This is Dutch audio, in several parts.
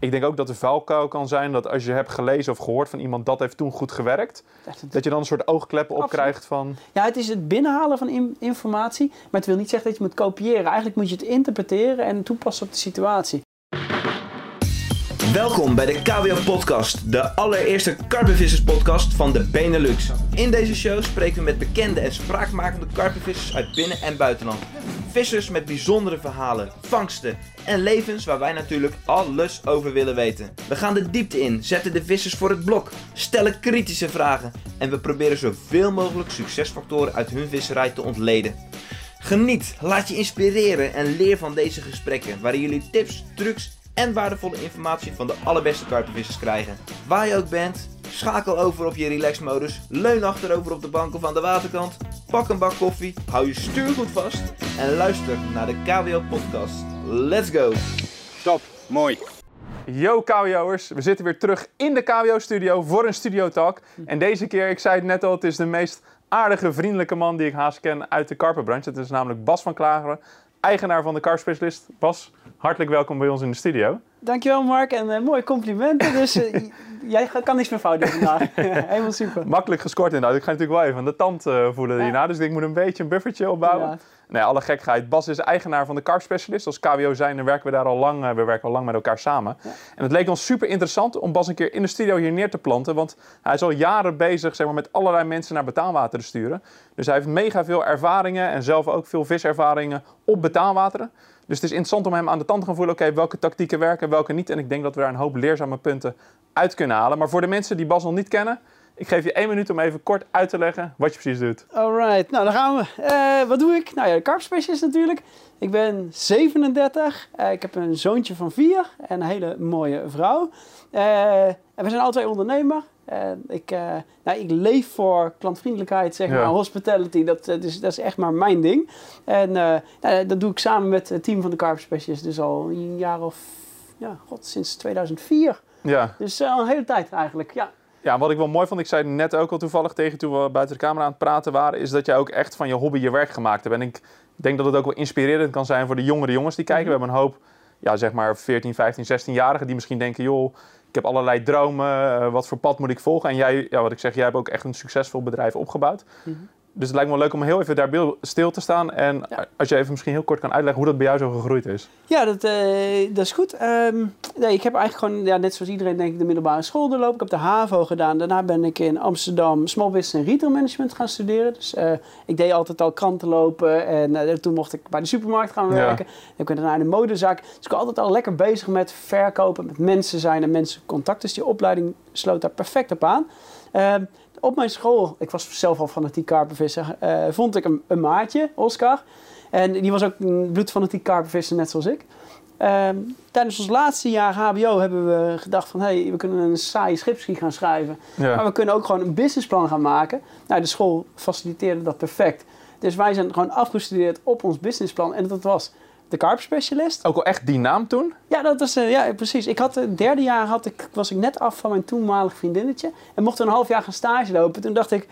ik denk ook dat de valkuil kan zijn dat als je hebt gelezen of gehoord van iemand dat heeft toen goed gewerkt, het- dat je dan een soort oogkleppen op krijgt van. Ja, het is het binnenhalen van in- informatie, maar het wil niet zeggen dat je moet kopiëren. Eigenlijk moet je het interpreteren en toepassen op de situatie. Welkom bij de KWO Podcast, de allereerste karpenvissers podcast van de Benelux. In deze show spreken we met bekende en spraakmakende karpenvissers uit binnen- en buitenland. Vissers met bijzondere verhalen, vangsten en levens waar wij natuurlijk alles over willen weten. We gaan de diepte in, zetten de vissers voor het blok, stellen kritische vragen en we proberen zoveel mogelijk succesfactoren uit hun visserij te ontleden. Geniet, laat je inspireren en leer van deze gesprekken, waarin jullie tips, trucs en waardevolle informatie van de allerbeste karpenvissers krijgen. Waar je ook bent, schakel over op je relaxmodus, leun achterover op de bank of aan de waterkant, pak een bak koffie, hou je stuur goed vast en luister naar de KWO podcast. Let's go! Top, mooi. Yo KWO'ers, we zitten weer terug in de KWO-studio voor een studio talk. En deze keer, ik zei het net al, het is de meest aardige, vriendelijke man die ik haast ken uit de karpenbranche. Het is namelijk Bas van Klageren, eigenaar van de Carp Specialist. Bas, hartelijk welkom bij ons in de studio. Dankjewel Mark en eh, mooie complimenten. Dus eh, jij kan niks meer fout doen vandaag. Helemaal super. Makkelijk gescoord inderdaad. Ik ga natuurlijk wel even aan de tand eh, voelen Ja. hierna, dus ik moet een beetje een buffertje opbouwen. Inderdaad. Nee, alle gekheid. Bas is eigenaar van de Carp Specialist. Als KWO zijn, dan werken we daar al lang, eh, we werken al lang met elkaar samen. En het leek ons super interessant om Bas een keer in de studio hier neer te planten. Want hij is al jaren bezig zeg maar, met allerlei mensen naar betaalwater te sturen. Dus hij heeft mega veel ervaringen en zelf ook veel viservaringen op betaalwateren. Dus het is interessant om hem aan de tand te gaan voelen. Oké, welke tactieken werken en welke niet. En ik denk dat we daar een hoop leerzame punten uit kunnen halen. Maar voor de mensen die Bas nog niet kennen, ik geef je één minuut om even kort uit te leggen wat je precies doet. Alright, nou dan gaan we. Eh, wat doe ik? Nou ja, de Carp Specialist natuurlijk. Ik ben 37. Eh, ik heb een zoontje van 4 en een hele mooie vrouw. Eh, en we zijn alle twee ondernemer. Ik, nou, ik leef voor klantvriendelijkheid, zeg Ja. maar, hospitality. Dat, dus, dat is echt maar mijn ding. En nou, dat doe ik samen met het team van de Carp Specialist. Dus al een jaar of, ja, god, sinds 2004. Ja. Dus al een hele tijd eigenlijk, ja. Ja, wat ik wel mooi vond, ik zei net ook al toevallig tegen toen we buiten de camera aan het praten waren, is dat jij ook echt van je hobby je werk gemaakt hebt. En ik denk dat het ook wel inspirerend kan zijn voor de jongere jongens die kijken. We hebben een hoop, ja, zeg maar 14, 15, 16-jarigen die misschien denken, joh, ik heb allerlei dromen, eh, wat voor pad moet ik volgen? En jij, ja, wat ik zeg, jij hebt ook echt een succesvol bedrijf opgebouwd. Dus het lijkt me wel leuk om heel even daar stil te staan. En Ja. als je even misschien heel kort kan uitleggen hoe dat bij jou zo gegroeid is. Ja, dat, eh, dat is goed. Ehm, nee, ik heb eigenlijk gewoon, ja, net zoals iedereen denk ik, de middelbare school doorlopen. Ik heb de HAVO gedaan. Daarna ben ik in Amsterdam Small Business en Retail Management gaan studeren. Dus eh, ik deed altijd al kranten lopen. En eh, toen mocht ik bij de supermarkt gaan werken. Ik daarna in de modezaak. Dus ik was altijd al lekker bezig met verkopen, met mensen zijn en mensencontact. Dus die opleiding sloot daar perfect op aan. Ehm, op mijn school, ik was zelf al fanatiek karpenvisser, eh, vond ik een, een maatje, Oscar. En die was ook een bloedfanatiek karpenvisser, net zoals ik. Ehm, tijdens ons laatste jaar HBO hebben we gedacht van... hé, hey, we kunnen een saaie schipski gaan schrijven. Ja. Maar we kunnen ook gewoon een businessplan gaan maken. Nou, de school faciliteerde dat perfect. Dus wij zijn gewoon afgestudeerd op ons businessplan. En dat was de Carp Specialist. Ook al echt die naam toen? Ja, dat was, eh, ja, precies. Ik had het derde jaar had ik, was ik net af van mijn toenmalig vriendinnetje. En mocht een half jaar gaan stage lopen. Toen dacht ik,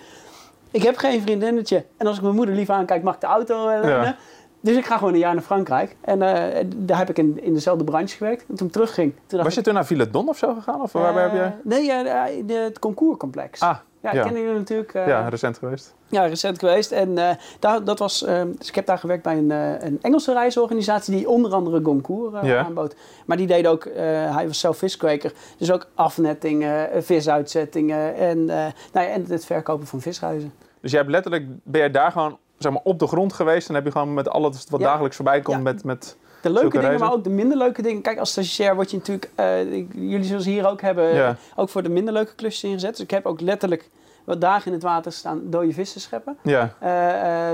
ik heb geen vriendinnetje. En als ik mijn moeder lief aankijk, mag ik de auto eh. Ja. Dus ik ga gewoon een jaar naar Frankrijk. En eh, daar heb ik in, in dezelfde branche gewerkt. En toen ik terugging... Toen Was je toen naar Villedon of zo gegaan? Of waar heb eh, je... Nee, eh, de- het concours-complex. Ah, ja, ja. kennen jullie natuurlijk. eh, ja, recent geweest. ja, recent geweest. En eh, daar, dat was, eh, dus ik heb daar gewerkt bij een, een Engelse reisorganisatie die onder andere Goncourt aanbood. Maar die deed ook, hij was zelf viskweker, dus ook afnettingen, visuitzettingen en, nou ja, en het verkopen van vishuizen. Dus jij hebt letterlijk, ben jij daar gewoon zeg maar, op de grond geweest en heb je gewoon met alles wat Ja. dagelijks voorbij komt Ja. met, met... De leuke dingen, reizen? maar ook de minder leuke dingen. Kijk, als stagiair word je natuurlijk, eh, jullie zullen ze hier ook hebben, Ja. ook voor de minder leuke klusjes ingezet. Dus ik heb ook letterlijk wat dagen in het water staan dode vissen scheppen. Ja,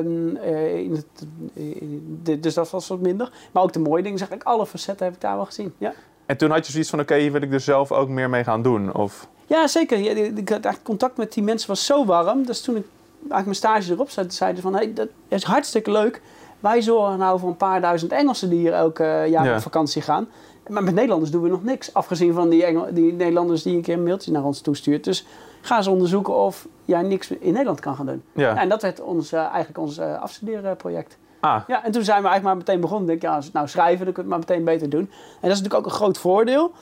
in het, in de- dus dat was wat minder. Maar ook de mooie dingen, zeg ik, alle facetten heb ik daar wel gezien. Ja, en toen had je zoiets van, oké, hier wil ik dus zelf ook meer mee gaan doen. Of, ja zeker. Ja, ik had contact met die mensen was zo warm. Dus toen ik eigenlijk mijn stage erop zette, zeiden ze van, hey, dat is hartstikke leuk. Wij zorgen nou voor een paar duizend Engelsen die hier elk eh, jaar Ja. op vakantie gaan. Maar met Nederlanders doen we nog niks. Afgezien van die, Engel, die Nederlanders die een keer een mailtje naar ons toestuurt. Dus ga eens onderzoeken of jij niks in Nederland kan gaan doen. ja. En dat werd ons, eh, eigenlijk ons eh afstudeerproject. Ah, Ja, en toen zijn we eigenlijk maar meteen begonnen. Ik denk, ja, als het nou schrijven, dan kun je het maar meteen beter doen. En dat is natuurlijk ook een groot voordeel.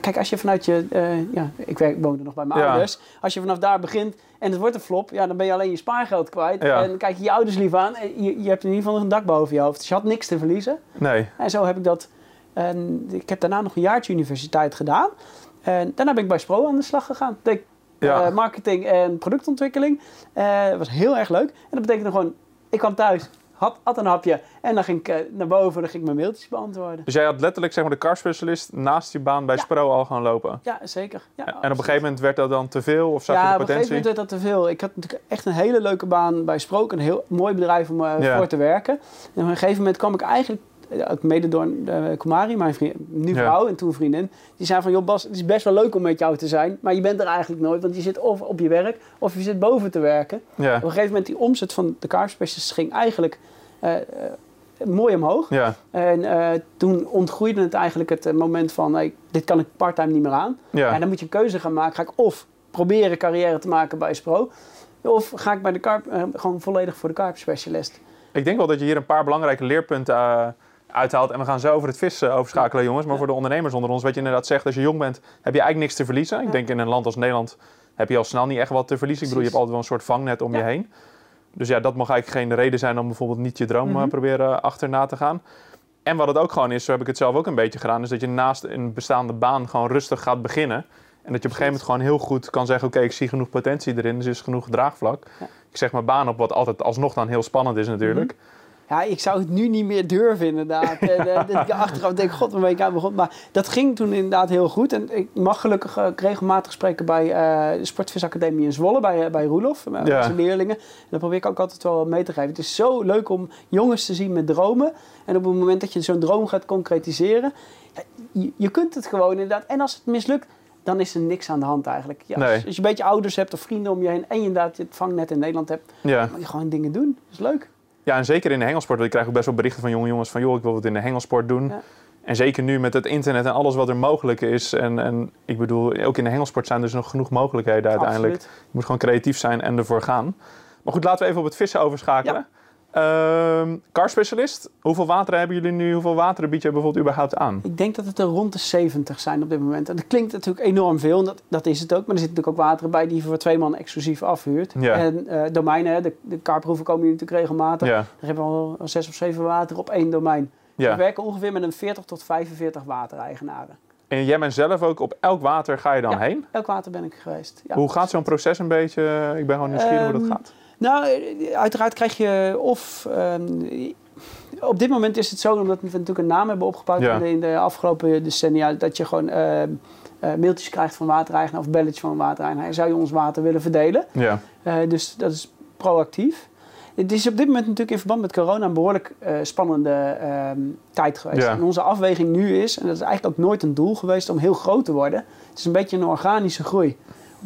Kijk, als je vanuit je... eh, ja, ik werk, woonde nog bij mijn Ja. ouders. Als je vanaf daar begint en het wordt een flop, ja, dan ben je alleen je spaargeld kwijt. Ja. En dan kijk je je ouders lief aan en je, je hebt in ieder geval nog een dak boven je hoofd. Dus je had niks te verliezen. nee. En zo heb ik dat... En ik heb daarna nog een jaartje universiteit gedaan. En daarna ben ik bij Spro aan de slag gegaan. Ja. eh, marketing en productontwikkeling. Eh, dat was heel erg leuk. En dat betekende gewoon, ik kwam thuis, had, had een hapje en dan ging ik eh, naar boven, dan ging ik mijn mailtjes beantwoorden. Dus jij had letterlijk zeg maar, de carspecialist naast je baan bij Ja. Spro al gaan lopen. Ja, zeker. Ja, en op een gegeven moment werd dat dan te veel of zag ja, je op de een gegeven potentie? moment werd dat te veel. Ik had natuurlijk echt een hele leuke baan bij Sprook. Een heel mooi bedrijf om eh, Ja. voor te werken. En op een gegeven moment kwam ik eigenlijk, ook mede door eh, Kumari, mijn vriend, nu Ja. vrouw en toen vriendin. Die zei van, joh Bas, het is best wel leuk om met jou te zijn. Maar je bent er eigenlijk nooit, want je zit of op je werk of je zit boven te werken. Ja. Op een gegeven moment die omzet van de car specialist ging eigenlijk eh, eh, mooi omhoog. Ja. En toen ontgroeide het eigenlijk het moment van, hey, dit kan ik parttime niet meer aan. En dan moet je een keuze gaan maken. Ga ik of proberen carrière te maken bij Spro, of ga ik bij de gewoon volledig voor de carp specialist. Ik denk wel dat je hier een paar belangrijke leerpunten uithaalt. En we gaan zo over het vissen overschakelen, jongens. Maar Ja. voor de ondernemers onder ons, wat je inderdaad zegt, als je jong bent, heb je eigenlijk niks te verliezen. Ik denk in een land als Nederland heb je al snel niet echt wat te verliezen. Ik bedoel, je hebt altijd wel een soort vangnet om je heen. Dus ja, dat mag eigenlijk geen reden zijn om bijvoorbeeld niet je droom Mhm. proberen achterna te gaan. En wat het ook gewoon is, zo heb ik het zelf ook een beetje gedaan, is dat je naast een bestaande baan gewoon rustig gaat beginnen. En dat je op een gegeven moment gewoon heel goed kan zeggen, oké, ik zie genoeg potentie erin, dus is genoeg draagvlak. Ja. Ik zeg mijn baan op, wat altijd alsnog dan heel spannend is natuurlijk. Ja, ik zou het nu niet meer durven inderdaad. en, eh, dat ik achteraf denk, god, waar ben ik aan begonnen. Maar dat ging toen inderdaad heel goed. En ik mag gelukkig eh, regelmatig spreken bij eh, de Sportvisacademie in Zwolle, bij, bij Roelof, met Ja. zijn leerlingen. En dat probeer ik ook altijd wel mee te geven. Het is zo leuk om jongens te zien met dromen. En op het moment dat je zo'n droom gaat concretiseren, ja, je, je kunt het gewoon inderdaad. En als het mislukt, dan is er niks aan de hand eigenlijk. Ja, Nee. als, als je een beetje ouders hebt of vrienden om je heen en je inderdaad het vangnet in Nederland hebt, Ja. dan moet je gewoon dingen doen. Dat is leuk. Ja, en zeker in de hengelsport. want Ik krijg ook best wel berichten van jonge jongens van... joh, ik wil wat in de hengelsport doen. Ja. En zeker nu met het internet en alles wat er mogelijk is. En, en ik bedoel, ook in de hengelsport zijn er dus nog genoeg mogelijkheden uiteindelijk. Absoluut. Je moet gewoon creatief zijn en ervoor gaan. Maar goed, laten we even op het vissen overschakelen. Car specialist, hoeveel wateren hebben jullie nu? Hoeveel wateren bied je bijvoorbeeld überhaupt aan? Ik denk dat het er rond de 70 zijn op dit moment. En dat klinkt natuurlijk enorm veel, en dat, dat is het ook. Maar er zitten natuurlijk ook wateren bij die je voor twee man exclusief afhuurt. Ja. En eh, domeinen, de, de kaarproeven komen hier natuurlijk regelmatig. Ja, Daar hebben we al zes of zeven wateren op één domein. We werken ongeveer met een 40 tot 45 watereigenaren. En jij bent zelf ook op elk water ga je dan Ja. heen? Elk water ben ik geweest. Ja. Hoe gaat zo'n proces een beetje? Ik ben gewoon nieuwsgierig hoe dat Ehm, gaat. Nou, eh, uiteraard krijg je of... ehm, op dit moment is het zo, omdat we natuurlijk een naam hebben opgebouwd Ja. in, de, afgelopen decennia, dat je gewoon ehm, eh, mailtjes krijgt van watereigenaar of belletjes van watereigenaar. Zou je ons water willen verdelen? Ja, Eh, dus dat is proactief. Het is op dit moment natuurlijk in verband met corona een behoorlijk eh, spannende ehm, tijd geweest. Ja. En onze afweging nu is, en dat is eigenlijk ook nooit een doel geweest om heel groot te worden. Het is een beetje een organische groei.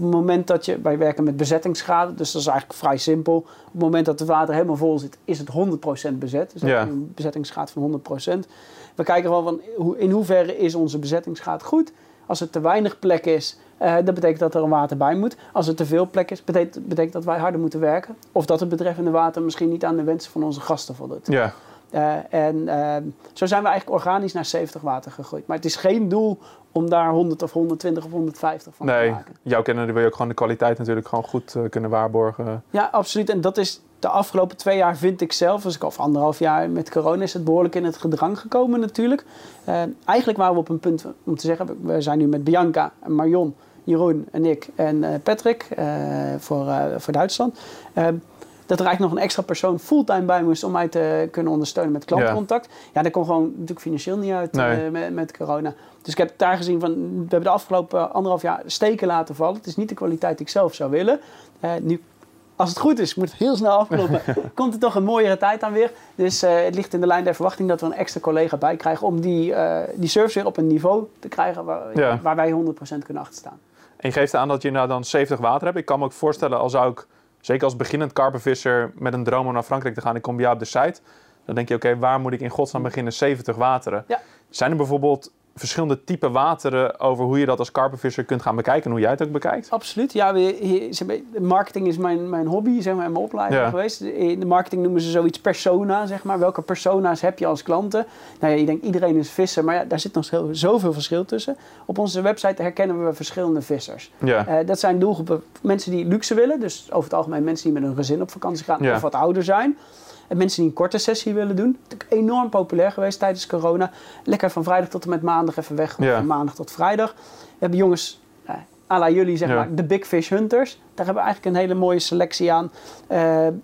Op het moment dat je, wij werken met bezettingsschade, dus dat is eigenlijk vrij simpel. Op het moment dat het water helemaal vol zit, is het 100% bezet. Dus Ja. een bezettingsgraad van 100%. We kijken gewoon van hoe- in hoeverre is onze bezettingsgraad goed. Als er te weinig plek is, eh, dat betekent dat er een water bij moet. Als er te veel plek is, betekent, betekent dat wij harder moeten werken. Of dat het betreffende water misschien niet aan de wensen van onze gasten voldoet. ja. Eh, en eh, zo zijn we eigenlijk organisch naar 70 water gegroeid. Maar het is geen doel om daar 100 of 120 of 150 van te Nee, maken. jouw kennen wil je ook gewoon de kwaliteit natuurlijk gewoon goed eh, kunnen waarborgen. Ja, absoluut. En dat is de afgelopen twee jaar vind ik zelf, dus ik of anderhalf jaar met corona, is het behoorlijk in het gedrang gekomen natuurlijk. Eh, eigenlijk waren we op een punt om te zeggen, we zijn nu met Bianca, en Marion, Jeroen en ik en Patrick voor, voor Duitsland. Eh, dat er eigenlijk nog een extra persoon fulltime bij moest om mij te kunnen ondersteunen met klantencontact. Ja, dat kon gewoon natuurlijk financieel niet uit eh, met, met corona. Dus ik heb daar gezien van, we hebben de afgelopen anderhalf jaar steken laten vallen. Het is niet de kwaliteit die ik zelf zou willen. Eh, nu als het goed is, moet het heel snel afkloppen. Komt er toch een mooiere tijd aan weer. Dus eh, het ligt in de lijn der verwachting dat we een extra collega bij krijgen. om die, die service weer op een niveau te krijgen waar, Ja. waar wij 100% kunnen achterstaan. En je geeft aan dat je nou dan 70 water hebt. Ik kan me ook voorstellen, als zou ik, zeker als beginnend karpenvisser met een droom om naar Frankrijk te gaan, ik kom bij jou op de site. Dan denk je, oké, waar moet ik in godsnaam beginnen 70 wateren? Ja. Zijn er bijvoorbeeld verschillende type wateren over hoe je dat als karpenvisser kunt gaan bekijken en hoe jij het ook bekijkt? Absoluut. Ja, marketing is mijn, mijn hobby, zeg maar, en mijn opleiding Ja. geweest. In de marketing noemen ze zoiets persona, zeg maar. Welke persona's heb je als klanten? Nou ja, je denkt iedereen is visser, maar ja, daar zit nog heel, zoveel verschil tussen. Op onze website herkennen we verschillende vissers. Ja, Eh, dat zijn doelgroepen mensen die luxe willen. Dus over het algemeen mensen die met hun gezin op vakantie gaan Ja. of wat ouder zijn. En mensen die een korte sessie willen doen. Natuurlijk enorm populair geweest tijdens corona. Lekker van vrijdag tot en met maandag even weg. Of Ja. van maandag tot vrijdag. We hebben jongens, eh, à la jullie zeg Ja. maar, de Big Fish Hunters. Daar hebben we eigenlijk een hele mooie selectie aan. Eh,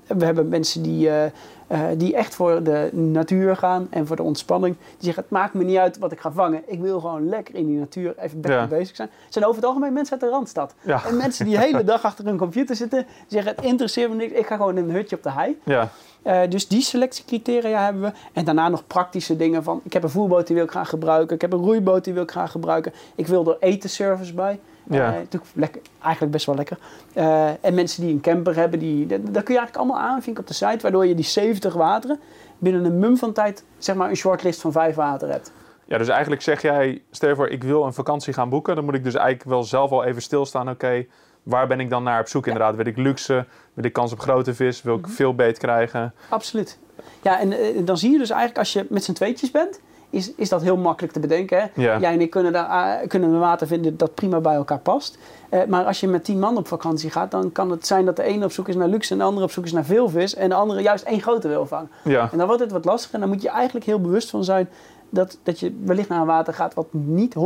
we hebben mensen die, eh, eh, die echt voor de natuur gaan en voor de ontspanning. Die zeggen, het maakt me niet uit wat ik ga vangen. Ik wil gewoon lekker in die natuur even bezig zijn. Het zijn over het algemeen mensen uit de Randstad. ja, En mensen die de hele dag achter hun computer zitten, die zeggen het interesseert me niks, ik ga gewoon in een hutje op de hei. ja, Eh, dus die selectiecriteria hebben we. En daarna nog praktische dingen van, ik heb een voerboot die wil ik graag gebruiken, ik heb een roeiboot die wil ik graag gebruiken, ik wil er etenservice bij. Ja. Eh, lekker, eigenlijk best wel lekker. Eh, en mensen die een camper hebben, die, dat, dat kun je eigenlijk allemaal aanvinken op de site, waardoor je die 70 wateren binnen een mum van tijd, zeg maar, een shortlist van vijf wateren hebt. ja. Dus eigenlijk zeg jij, stel je voor ik wil een vakantie gaan boeken. Dan moet ik dus eigenlijk wel zelf al even stilstaan. Oké, waar ben ik dan naar op zoek inderdaad? Wil ik luxe? Wil ik kans op grote vis? Wil ik veel beet krijgen? Absoluut. Ja, en eh, dan zie je dus eigenlijk als je met z'n tweetjes bent, is, is dat heel makkelijk te bedenken. Hè? Ja. Jij en ik kunnen, daar, eh, kunnen een water vinden dat prima bij elkaar past. Eh, maar als je met tien man op vakantie gaat, dan kan het zijn dat de ene op zoek is naar luxe en de andere op zoek is naar veel vis en de andere juist één grote wil vangen. Ja, En dan wordt het wat lastiger en dan moet je eigenlijk heel bewust van zijn dat, dat je wellicht naar een water gaat wat niet 100%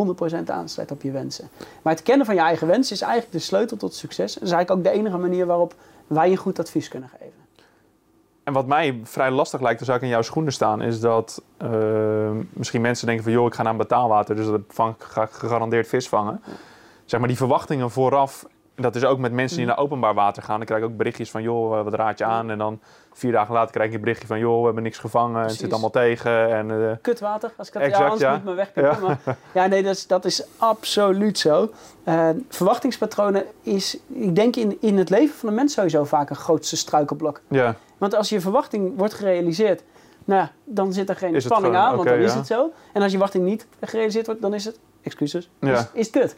aansluit op je wensen. Maar het kennen van je eigen wensen is eigenlijk de sleutel tot succes. Dat is eigenlijk ook de enige manier waarop wij een goed advies kunnen geven. En wat mij vrij lastig lijkt, als ik in jouw schoenen staan, is dat eh, misschien mensen denken van joh, ik ga naar een betaalwater, dus dat vang, ga ik gegarandeerd vis vangen. Zeg maar die verwachtingen vooraf, dat is ook met mensen die naar openbaar water gaan. Dan krijg ik ook berichtjes van joh, eh, wat raad je aan? En dan vier dagen later krijg ik een berichtje van joh, we hebben niks gevangen, en het zit allemaal tegen. En, eh, kutwater. Als ik dat Exact, ja, anders ja. moet ik me wegpikken. Maar, ja, nee, dat is, dat is absoluut zo. Eh, verwachtingspatronen is, ik denk in, in het leven van een mens sowieso vaak een grootste struikelblok. ja, Want als je verwachting wordt gerealiseerd, nou ja, dan zit er geen het spanning gewoon, aan, want dan is ja. het zo. En als je verwachting niet gerealiseerd wordt, dan is het, excuses, Ja. is, is kut.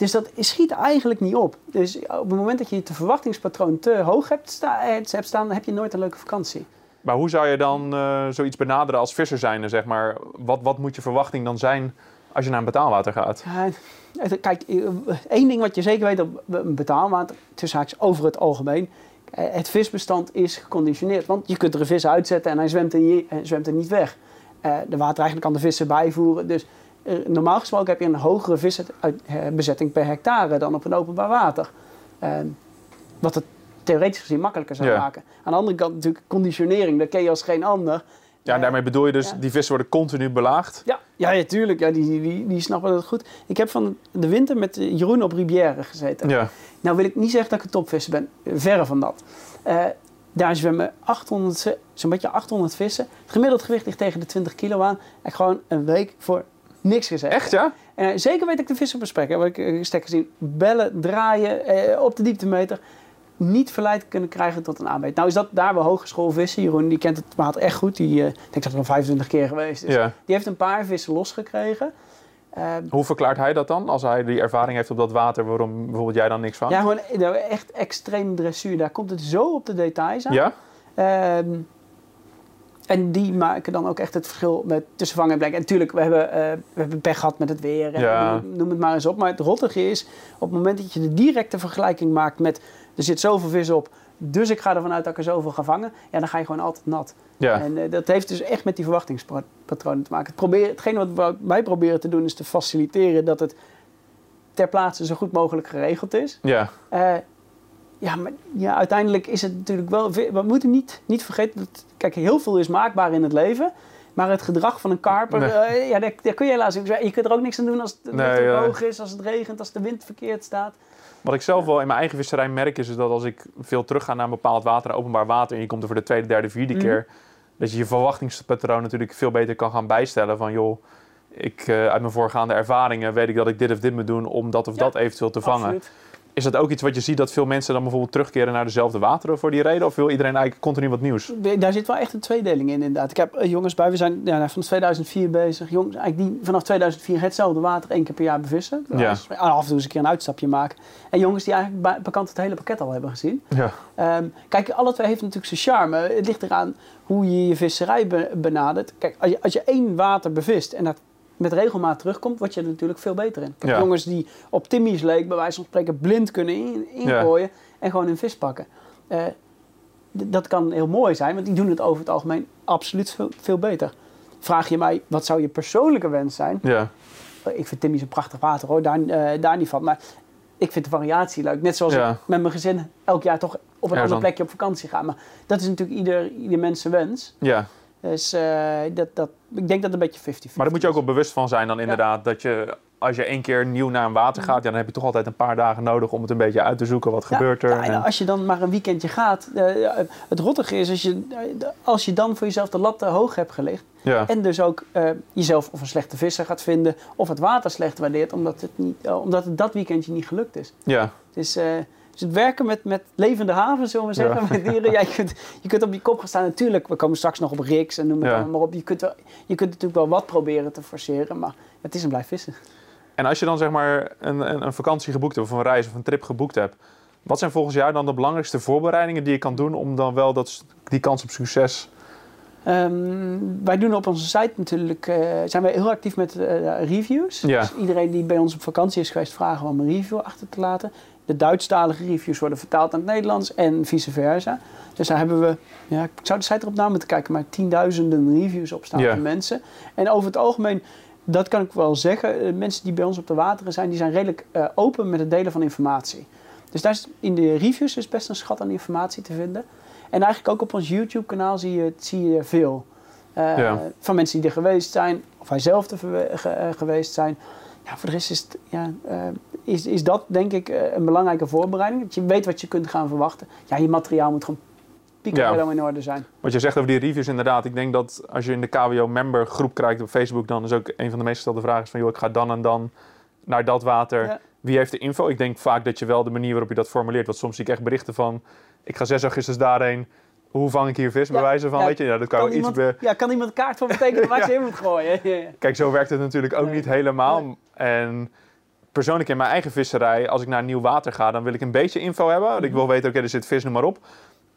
Dus dat schiet eigenlijk niet op. Dus op het moment dat je het verwachtingspatroon te hoog hebt, eh, hebt staan, heb je nooit een leuke vakantie. maar hoe zou je dan eh, zoiets benaderen als visser zijnde, zeg maar? Wat, wat moet je verwachting dan zijn als je naar een betaalwater gaat? Kijk, eh, één ding wat je zeker weet op een betaalwater, tussen over het algemeen, het visbestand is geconditioneerd. Want je kunt er een vis uitzetten en hij zwemt er, niet- zwemt er niet weg. De watereigenaar kan de vissen bijvoeren. Dus normaal gesproken heb je een hogere visbezetting per hectare dan op een openbaar water. Eh, wat het theoretisch gezien makkelijker zou Ja. maken. Aan de andere kant natuurlijk conditionering, dat ken je als geen ander. Ja, en daarmee bedoel je dus, Ja. die vissen worden continu belaagd? Ja, ja, ja tuurlijk. Ja, die, die, die, snappen dat goed. Ik heb van de winter met eh, Jeroen op Rivière gezeten. Ja, Nou wil ik niet zeggen dat ik een topvisser ben. Verre van dat. Eh, daar zwemmen 800, vi- zo'n beetje 800 vissen. Het gemiddeld gewicht ligt tegen de 20 kilo aan. En gewoon een week voor niks gezegd. echt ja? En eh, zeker weet ik de vissen bespreken. Heb ik eh, sterk gezien. Bellen, draaien, eh, op de dieptemeter. Niet verleid kunnen krijgen tot een aanbeet. Nou is dat daar wel hogeschool vissen. Jeroen die kent het water echt goed. Die, ik denk dat het al 25 keer geweest is. Ja. Die heeft een paar vissen losgekregen. Hoe verklaart hij dat dan? Als hij die ervaring heeft op dat water, waarom bijvoorbeeld jij dan niks van? ja, gewoon nou, echt extreem dressuur. Daar komt het zo op de details aan. Ja? Ehm, en die maken dan ook echt het verschil met tussen vangen en blijken. En natuurlijk, we hebben, eh, we hebben pech gehad met het weer. En Ja. noem, noem het maar eens op. Maar het rottige is, op het moment dat je de directe vergelijking maakt met... er zit zoveel vis op, dus ik ga ervan uit dat ik er zoveel ga vangen. Ja, dan ga je gewoon altijd nat. Ja. En eh, dat heeft dus echt met die verwachtingspatronen te maken. Het probeer, hetgene wat wij proberen te doen is te faciliteren dat het ter plaatse zo goed mogelijk geregeld is. Ja. Eh, ja, maar ja, uiteindelijk is het natuurlijk wel... We moeten niet, niet vergeten dat... Kijk, heel veel is maakbaar in het leven. Maar het gedrag van een karper... Nee. eh, ja, daar, daar kun je helaas... Je kunt er ook niks aan doen als het Nee, te ja. hoog is, als het regent, als de wind verkeerd staat. Wat ik zelf wel in mijn eigen visserij merk is, is dat als ik veel terug ga naar een bepaald water, openbaar water, en je komt er voor de tweede, derde, vierde Mhm. keer, dat je je verwachtingspatroon natuurlijk veel beter kan gaan bijstellen. Van joh, ik, eh, uit mijn voorgaande ervaringen weet ik dat ik dit of dit moet doen om dat of Ja, dat eventueel te vangen. Absoluut. Is dat ook iets wat je ziet dat veel mensen dan bijvoorbeeld terugkeren naar dezelfde wateren voor die reden? Of wil iedereen eigenlijk continu wat nieuws? Daar zit wel echt een tweedeling in, inderdaad. Ik heb eh, jongens bij, we zijn ja, van 2004 bezig. Jongens eigenlijk die vanaf 2004 hetzelfde water één keer per jaar bevissen. Ja. Dus af en toe eens een keer een uitstapje maken. En jongens die eigenlijk bij, bekend het hele pakket al hebben gezien. Ja. Ehm, kijk, alle twee heeft natuurlijk zijn charme. Het ligt eraan hoe je je visserij be- benadert. Kijk, als je, als je één water bevist en dat met regelmaat terugkomt, word je er natuurlijk veel beter in. Ik heb Ja. jongens die op Timmy's Leek bij wijze van spreken blind kunnen in- ingooien en gewoon een vis pakken. Eh, dat kan heel mooi zijn, want die doen het over het algemeen absoluut veel, veel beter. Vraag je mij, wat zou je persoonlijke wens zijn? Ja. Eh, Ik vind Timmy's een prachtig water hoor, daar, eh, daar niet van. Maar ik vind de variatie leuk. Net zoals Ja. ik met mijn gezin elk jaar toch op een ander plekje op vakantie ga. Maar dat is natuurlijk ieder, ieder mens wens. ja. Dus eh, dat, dat, ik denk dat het een beetje 50-50 Maar daar moet je ook wel bewust van zijn dan inderdaad. Dat je, als je één keer nieuw naar een water gaat, ja, dan heb je toch altijd een paar dagen nodig om het een beetje uit te zoeken. Wat Ja, gebeurt er? ja, en En- als je dan maar een weekendje gaat. eh, het rottige is als je, eh, als je dan voor jezelf de lat te hoog hebt gelegd. ja. En dus ook eh, jezelf of een slechte visser gaat vinden. Of het water slecht waardeert omdat het, niet, eh, omdat het dat weekendje niet gelukt is. ja. Dus, eh, dus het werken met, met levende haven, zullen we zeggen, Ja. met dieren. Ja, je, kunt, je kunt op je kop gaan staan. Natuurlijk, we komen straks nog op rigs en noem het Ja. allemaal maar op. Je kunt, wel, je kunt natuurlijk wel wat proberen te forceren, maar het is een blijf vissen. En als je dan zeg maar een, een, een vakantie geboekt hebt, of een reis of een trip geboekt hebt, wat zijn volgens jou dan de belangrijkste voorbereidingen die je kan doen om dan wel dat, die kans op succes. Ehm, wij doen op onze site natuurlijk, eh, zijn wij heel actief met eh, reviews. Ja. Dus iedereen die bij ons op vakantie is geweest, vragen we om een review achter te laten. De Duitsstalige reviews worden vertaald naar het Nederlands en vice versa. Dus daar hebben we, ja, ik zou de site erop na moeten kijken, maar tienduizenden reviews op staan van mensen. En over het algemeen, dat kan ik wel zeggen, eh, mensen die bij ons op de wateren zijn, die zijn redelijk eh, open met het delen van informatie. Dus daar is, in de reviews is best een schat aan informatie te vinden. En eigenlijk ook op ons YouTube-kanaal zie je, zie je veel. Eh. Van mensen die er geweest zijn, of wij zelf er ge- geweest zijn. Ja, voor de rest is, het, ja, is, is dat denk ik eh, een belangrijke voorbereiding. Dat je weet wat je kunt gaan verwachten. Ja, je materiaal moet gewoon picobello in orde zijn. Wat je zegt over die reviews inderdaad. Ik denk dat als je in de KWO member groep krijgt op Facebook, dan is ook een van de meest gestelde vragen van joh, ik ga dan en dan naar dat water. Ja. Wie heeft de info? Ik denk vaak dat je wel de manier waarop je dat formuleert. Want soms zie ik echt berichten van ik ga 6 augustus daarheen. Hoe vang ik hier vis? Bij Ja, wijze van, ja, weet je, ja, dat kan, Kan ook iets ja, kan iemand kaart voor betekenen waar ze in moet gooien? Kijk, zo werkt het natuurlijk ook Nee. niet helemaal. Nee. En persoonlijk in mijn eigen visserij, als ik naar nieuw water ga, dan wil ik een beetje info hebben. Ik wil weten, oké, er zit vis, noem maar op.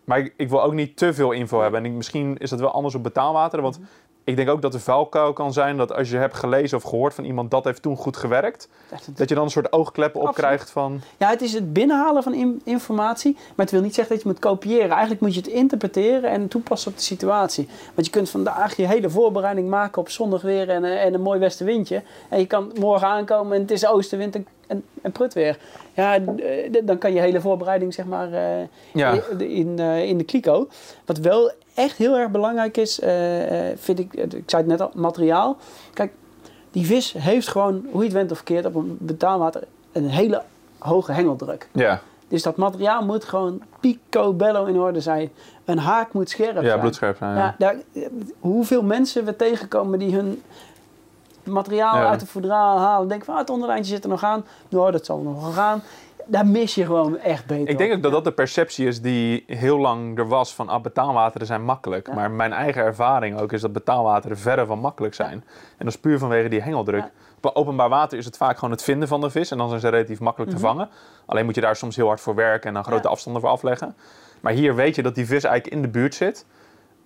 Maar ik, ik wil ook niet te veel info hebben. En ik- misschien is dat wel anders op betaalwateren. Want ik denk ook dat de vuilkuil kan zijn dat als je hebt gelezen of gehoord van iemand dat heeft toen goed gewerkt, Dat je dan een soort oogkleppen op krijgt van. Ja, het is het binnenhalen van in- informatie, maar het wil niet zeggen dat je moet kopiëren. Eigenlijk moet je het interpreteren en toepassen op de situatie. Want je kunt vandaag je hele voorbereiding maken op zonnig weer en, eh, en een mooi westenwindje. En je kan morgen aankomen en het is oostenwind en, en, en prutweer. Ja, eh, dan kan je hele voorbereiding zeg maar eh, Ja, in, in de kliko. Wat wel echt heel erg belangrijk is, eh, eh, vind ik, ik zei het net al, materiaal. Kijk, die vis heeft gewoon, hoe je het went of verkeerd, op een betaalwater een hele hoge hengeldruk. ja, Dus dat materiaal moet gewoon picobello in orde zijn. Een haak moet scherp ja zijn. bloedscherp zijn. Ja, Ja. daar, hoeveel mensen we tegenkomen die hun materiaal Ja. uit de voedraal halen. Denken van, ah, het onderlijntje zit er nog aan. Nou, dat zal nog wel gaan. Daar mis je gewoon echt beter Ik denk ook dat dat de perceptie is die heel lang er was van ah, betaalwateren zijn makkelijk. Ja. Maar mijn eigen ervaring ook is dat betaalwateren verre van makkelijk zijn. En dat is puur vanwege die hengeldruk. Ja. Openbaar water is het vaak gewoon het vinden van de vis en dan zijn ze relatief makkelijk te Mhm. vangen. Alleen moet je daar soms heel hard voor werken en dan grote afstanden voor afleggen. Maar hier weet je dat die vis eigenlijk in de buurt zit.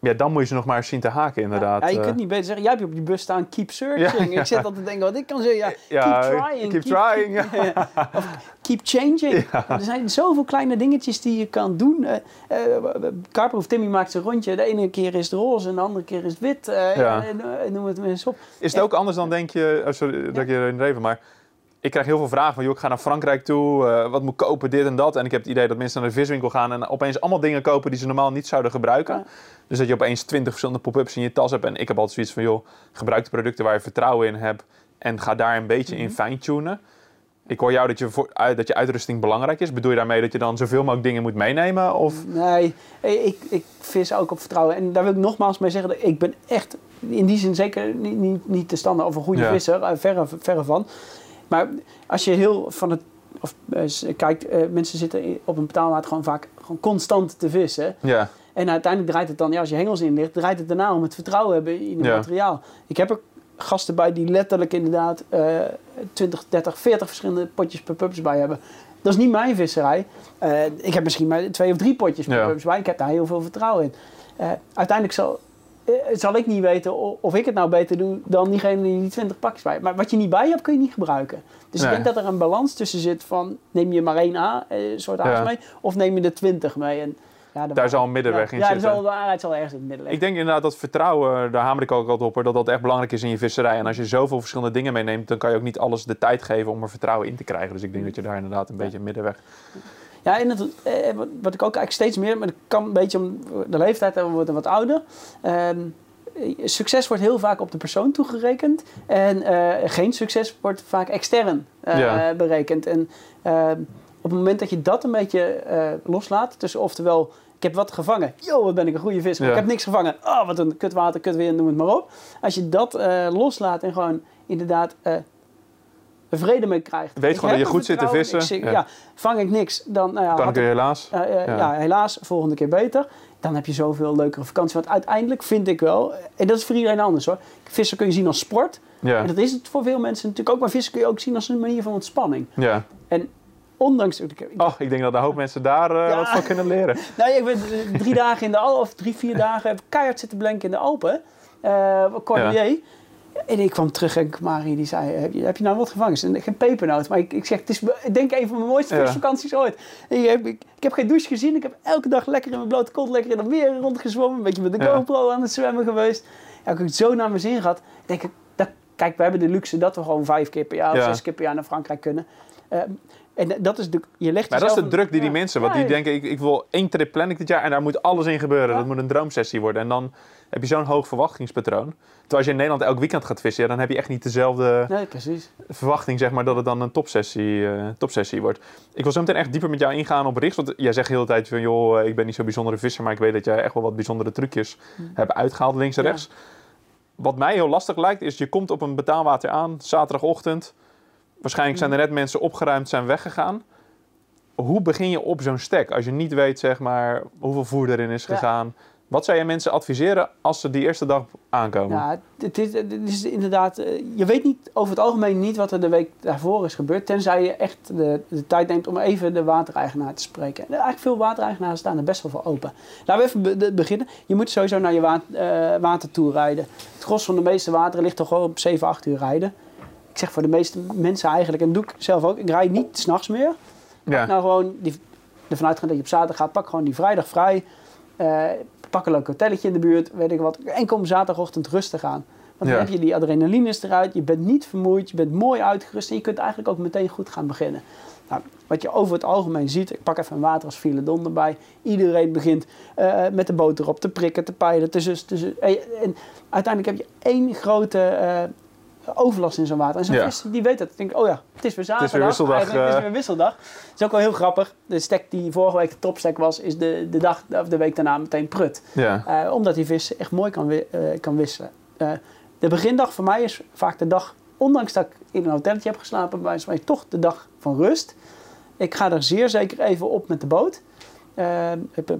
Ja, dan moet je ze nog maar eens zien te haken inderdaad. Ja, je Eh, kunt niet beter zeggen, jij hebt je op die bus staan, keep searching. Ja. Ik zit al te denken wat ik kan zeggen. Ja, keep trying. keep trying, ja. Of keep changing. Er zijn zoveel kleine dingetjes die je kan doen. Eh eh, Karper of Timmy maakt zijn rondje. De ene keer is het roze en de andere keer is het wit. Eh, eh, noem het maar eens op. Is het ook anders dan denk je, oh, sorry dat ik je erin even, maar ik krijg heel veel vragen van, joh, ik ga naar Frankrijk toe, eh, wat moet ik kopen, dit en dat. En ik heb het idee dat mensen naar de viswinkel gaan en opeens allemaal dingen kopen die ze normaal niet zouden gebruiken. Dus dat je opeens twintig verschillende pop-ups in je tas hebt. En ik heb altijd zoiets van, joh, gebruik de producten waar je vertrouwen in hebt en ga daar een beetje Mhm. in fine-tunen. Ik hoor jou dat je, voor, dat je uitrusting belangrijk is. Bedoel je daarmee dat je dan zoveel mogelijk dingen moet meenemen? Of? Nee, ik, ik vis ook op vertrouwen. En daar wil ik nogmaals mee zeggen, dat ik ben echt in die zin zeker niet, niet, niet te standen of een goede Ja. visser. eh, Verre, verre van. Maar als je heel van het of eh, s- kijk, eh, mensen zitten op een betaalwater gewoon vaak gewoon constant te vissen. Ja, En uiteindelijk draait het dan, ja, als je hengels in ligt, draait het daarna om het vertrouwen hebben in het Ja. materiaal. Ik heb er gasten bij die letterlijk inderdaad eh 20, 30, 40 verschillende potjes per bij hebben. Dat is niet mijn visserij. Eh, ik heb misschien maar twee of drie potjes per Ja. bij. Ik heb daar heel veel vertrouwen in. Uiteindelijk zal, zal ik niet weten of ik het nou beter doe dan diegene die die 20 pakjes bij. Maar wat je niet bij hebt, kun je niet gebruiken. Dus Nee. ik denk dat er een balans tussen zit van neem je maar één A, eh, soort A's Ja. mee, of neem je er 20 mee. En, ja, de daar zal een middenweg ja, in ja, zitten. er zal, de waarheid zal ergens in het midden Ik liggen. denk inderdaad dat vertrouwen, daar hamer ik ook altijd op, dat dat echt belangrijk is in je visserij. En als je zoveel verschillende dingen meeneemt, dan kan je ook niet alles de tijd geven om er vertrouwen in te krijgen. Dus ik denk dat je daar inderdaad een beetje een middenweg... Ja, en het, eh, wat, wat ik ook eigenlijk steeds meer, maar dat kan een beetje om de leeftijd, en we worden wat ouder. Ehm, eh, succes wordt heel vaak op de persoon toegerekend. En eh, geen succes wordt vaak extern eh, Ja. berekend. En ehm, op het moment dat je dat een beetje loslaat, dus oftewel, ik heb wat gevangen. Yo, wat ben ik een goede vis. Maar Ja. Ik heb niks gevangen. Oh, wat een kut water, kut weer, noem het maar op. Als je dat loslaat en gewoon inderdaad vrede mee krijgt. Weet Ik gewoon dat je goed zit te vissen. Ja. ja. vang ik niks, dan nou ja, Kan had ik helaas. Ja. ja. helaas, volgende keer beter. Dan heb je zoveel leukere vakantie. Want uiteindelijk vind ik wel, en dat is voor iedereen anders hoor. Vissen kun je zien als sport. Ja, En dat is het voor veel mensen natuurlijk ook. Maar vissen kun je ook zien als een manier van ontspanning. ja. En ondanks... Ik, Oh, ik denk dat een hoop mensen daar eh, wat van kunnen leren. nou, ik ben eh, drie dagen in de Alpen, of drie, vier dagen, heb keihard zitten blanken in de Alpen. Cordier. En ik kwam terug en Marie die zei, heb je, heb je nou wat gevangen? Zei, Geen pepernoot. Maar ik, ik zeg, het is ik denk een van mijn mooiste Ja. visvakanties ooit. Ik heb, ik, ik heb geen douche gezien. Ik heb elke dag lekker in mijn blote kont, lekker in het meer rondgezwommen. Een beetje met de Ja. GoPro aan het zwemmen geweest. Ja, ik heb het zo naar mijn zin gehad. Ik Denk ik, dat, kijk, we hebben de luxe dat we gewoon vijf keer per jaar of zes keer per jaar naar Frankrijk kunnen. Eh, en dat is de, je legt Maar dat is de druk die die mensen, want die denken, ik, ik wil één trip plan ik dit jaar en daar moet alles in gebeuren. Dat moet een droomsessie worden. En dan heb je zo'n hoog verwachtingspatroon. Terwijl als je in Nederland elk weekend gaat vissen, ja, dan heb je echt niet dezelfde Nee, verwachting, zeg maar, dat het dan een topsessie, eh, topsessie wordt. Ik wil zo meteen echt dieper met jou ingaan op richt. Want jij zegt de hele tijd van, joh, eh, ik ben niet zo'n bijzondere visser, maar ik weet dat jij echt wel wat bijzondere trucjes hebt uitgehaald links en Ja. rechts. Wat mij heel lastig lijkt, is je komt op een betaalwater aan, zaterdagochtend. Waarschijnlijk zijn er net mensen opgeruimd, zijn weggegaan. Hoe begin je op zo'n stek als je niet weet, zeg maar, hoeveel voer erin is Ja. gegaan? Wat zou je mensen adviseren als ze die eerste dag aankomen? Ja, het is, het is inderdaad. eh, Je weet niet over het algemeen niet wat er de week daarvoor is gebeurd. Tenzij je echt de, de tijd neemt om even de watereigenaar te spreken. En eigenlijk veel watereigenaren staan er best wel voor open. Laten we even be- de- beginnen. Je moet sowieso naar je wa eh, water toe rijden. Het gros van de meeste wateren ligt toch wel op 7, 8 uur rijden. Ik zeg voor de meeste mensen eigenlijk, en dat doe ik zelf ook, ik rijd niet s'nachts meer. Ja. Nou, gewoon die, ervan uitgaan dat je op zaterdag gaat, pak gewoon die vrijdag vrij. Eh, pak een leuk hotelletje in de buurt, weet ik wat. Enkel om zaterdagochtend rustig aan. Want Ja. dan heb je die adrenalines eruit, je bent niet vermoeid, je bent mooi uitgerust en je kunt eigenlijk ook meteen goed gaan beginnen. Nou, wat je over het algemeen ziet, ik pak even een water als filedon erbij. Iedereen begint eh, met de boot erop te prikken, te peilen, te zus, te zus. En, en uiteindelijk heb je één grote eh, overlast in zo'n water. En zo'n Ja. vis die weet het. denk oh ja, het is weer zaterdag. weer wisseldag, Het eh. is weer wisseldag. Dat is ook wel heel grappig. De stek die vorige week de topstek was, is de, de dag of de week daarna meteen prut. Ja. Eh, omdat die vis echt mooi kan, eh, kan wisselen. Eh, de begindag voor mij is vaak de dag, ondanks dat ik in een hotelletje heb geslapen, bij spreken, toch de dag van rust. Ik ga er zeer zeker even op met de boot. Eh,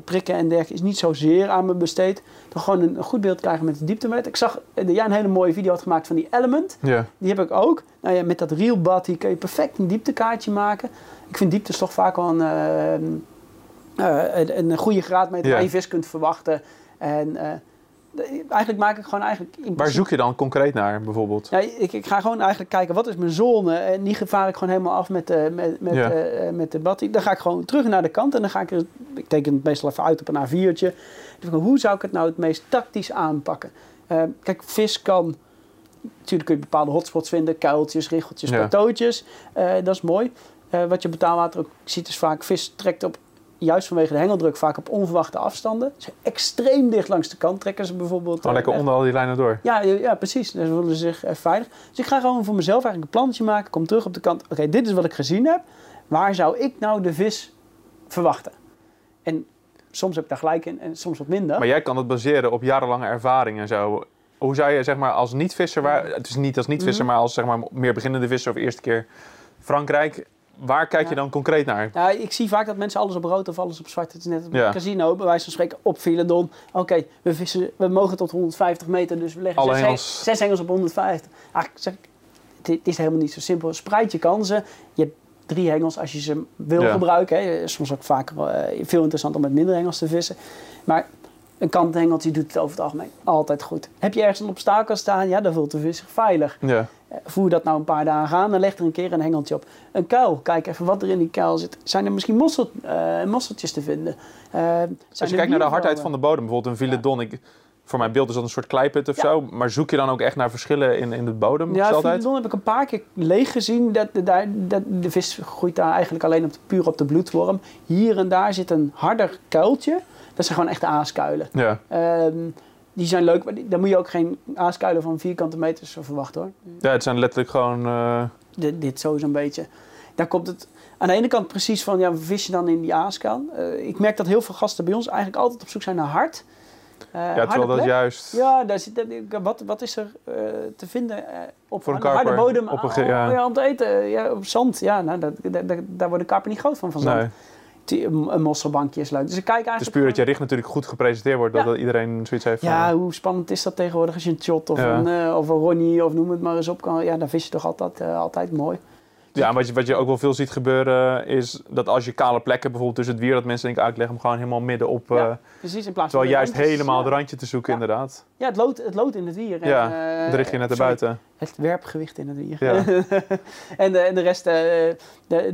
prikken en dergelijke is niet zozeer aan me besteed. Dan gewoon een, goed beeld krijgen met de dieptemeter. Ik zag eh, dat jij een hele mooie video had gemaakt van die Element. ja. Die heb ik ook. Nou ja, met dat reelbad die kun je perfect een dieptekaartje maken. Ik vind dieptes toch vaak wel een, eh, een, een goede graadmeter Ja. waar je vis kunt verwachten. En eigenlijk maak ik gewoon eigenlijk... Waar zoek je dan concreet naar, bijvoorbeeld? Ja, ik, ik ga gewoon eigenlijk kijken, wat is mijn zone? En die gevaar ik gewoon helemaal af met, de met, met, Ja. eh, met de batterie. Dan ga ik gewoon terug naar de kant en dan ga ik... er- Ik teken het meestal even uit op een A4'tje. Dan denk ik, hoe zou ik het nou het meest tactisch aanpakken? Eh, kijk, vis kan... Natuurlijk kun je bepaalde hotspots vinden. Kuiltjes, richeltjes, Ja. plateautjes. Eh, dat is mooi. Eh, wat je betaalwater ook ziet is vaak... Vis trekt op, juist vanwege de hengeldruk, vaak op onverwachte afstanden. Ze extreem dicht langs de kant trekken ze bijvoorbeeld. Gewoon eh, lekker echt. onder al die lijnen door. Ja, ja, precies. Dan voelen ze zich eh, veilig. Dus ik ga gewoon voor mezelf eigenlijk een plannetje maken. Kom terug op de kant. Oké, dit is wat ik gezien heb. Waar zou ik nou de vis verwachten? En soms heb ik daar gelijk in en soms wat minder. Maar jij kan het baseren op jarenlange ervaring en zo. Hoe zou je, zeg maar, als niet-visser, het is niet als niet-visser, Mhm. maar als zeg maar, meer beginnende visser of eerste keer Frankrijk, waar kijk je dan concreet naar? Ja, ik zie vaak dat mensen alles op rood of alles op zwart. Het is net een casino, bij wijze van spreken, op Philedon. Oké, we vissen, we mogen tot 150 meter, dus we leggen zes, hengels. zes hengels op 150. Ah, zeg, het, is helemaal niet zo simpel. Spreid je kansen. Je hebt drie hengels als je ze wil Ja. gebruiken. Hè. Soms ook vaker eh, veel interessanter om met minder hengels te vissen. Maar een kantengeltje doet het over het algemeen altijd goed. Heb je ergens een obstakel staan, ja, dan voelt de visser veilig. Ja. Eh, Voer dat nou een paar dagen aan, dan leg er een keer een hengeltje op. Een kuil, kijk even wat er in die kuil zit. Zijn er misschien mossel, eh, mosseltjes te vinden? Eh, Als je kijkt naar de hardheid van de bodem, bijvoorbeeld een Villedon. Ik, voor mijn beeld is dat een soort kleiput of Ja. zo. Maar zoek je dan ook echt naar verschillen in, in de bodem? Ja? Philedon heb ik een paar keer leeg gezien. Dat, dat, de vis groeit daar eigenlijk alleen op de, puur op de bloedworm. Hier en daar zit een harder kuiltje. Dat zijn gewoon echte aaskuilen. Ja. Ehm, die zijn leuk, maar die- daar moet je ook geen aaskuilen van vierkante meters verwachten hoor. ja, het zijn letterlijk gewoon... eh, dit, dit zo zo'n beetje. Daar komt het aan de ene kant precies van, ja, vis je dan in die aaskuil? Eh, ik merk dat heel veel gasten bij ons eigenlijk altijd op zoek zijn naar hard. Eh, ja, terwijl dat juist... Ja, daar zit, wat, wat is er te vinden op Voor een harde bodem? op een Oh, ja. ja, om te eten. Ja, op zand. Ja, nou, dat, dat, dat- daar wordt de karper niet groot van, van zand. Nee. Een, mosselbankje is leuk. Dus ik kijk eigenlijk... Het is puur dat je richt natuurlijk goed gepresenteerd wordt. Dat, Ja. dat iedereen zoiets heeft van... Ja, hoe spannend is dat tegenwoordig als je een shot of, Ja. een, eh, of een Ronnie of noem het maar eens op kan. Ja, dan vis je toch altijd, eh, altijd mooi. Ja, wat je, wat je ook wel veel ziet gebeuren is dat als je kale plekken, bijvoorbeeld tussen het wier, dat mensen denken, ah, ik leg hem gewoon helemaal midden op. Ja, eh, Precies, in plaats terwijl van de juist randjes. helemaal het randje te zoeken, inderdaad. Ja, het lood, het lood in het wier. en, Ja, Dan richt je net sorry, erbuiten. Het werpgewicht in het wier. Ja. en, de, en de, rest, de,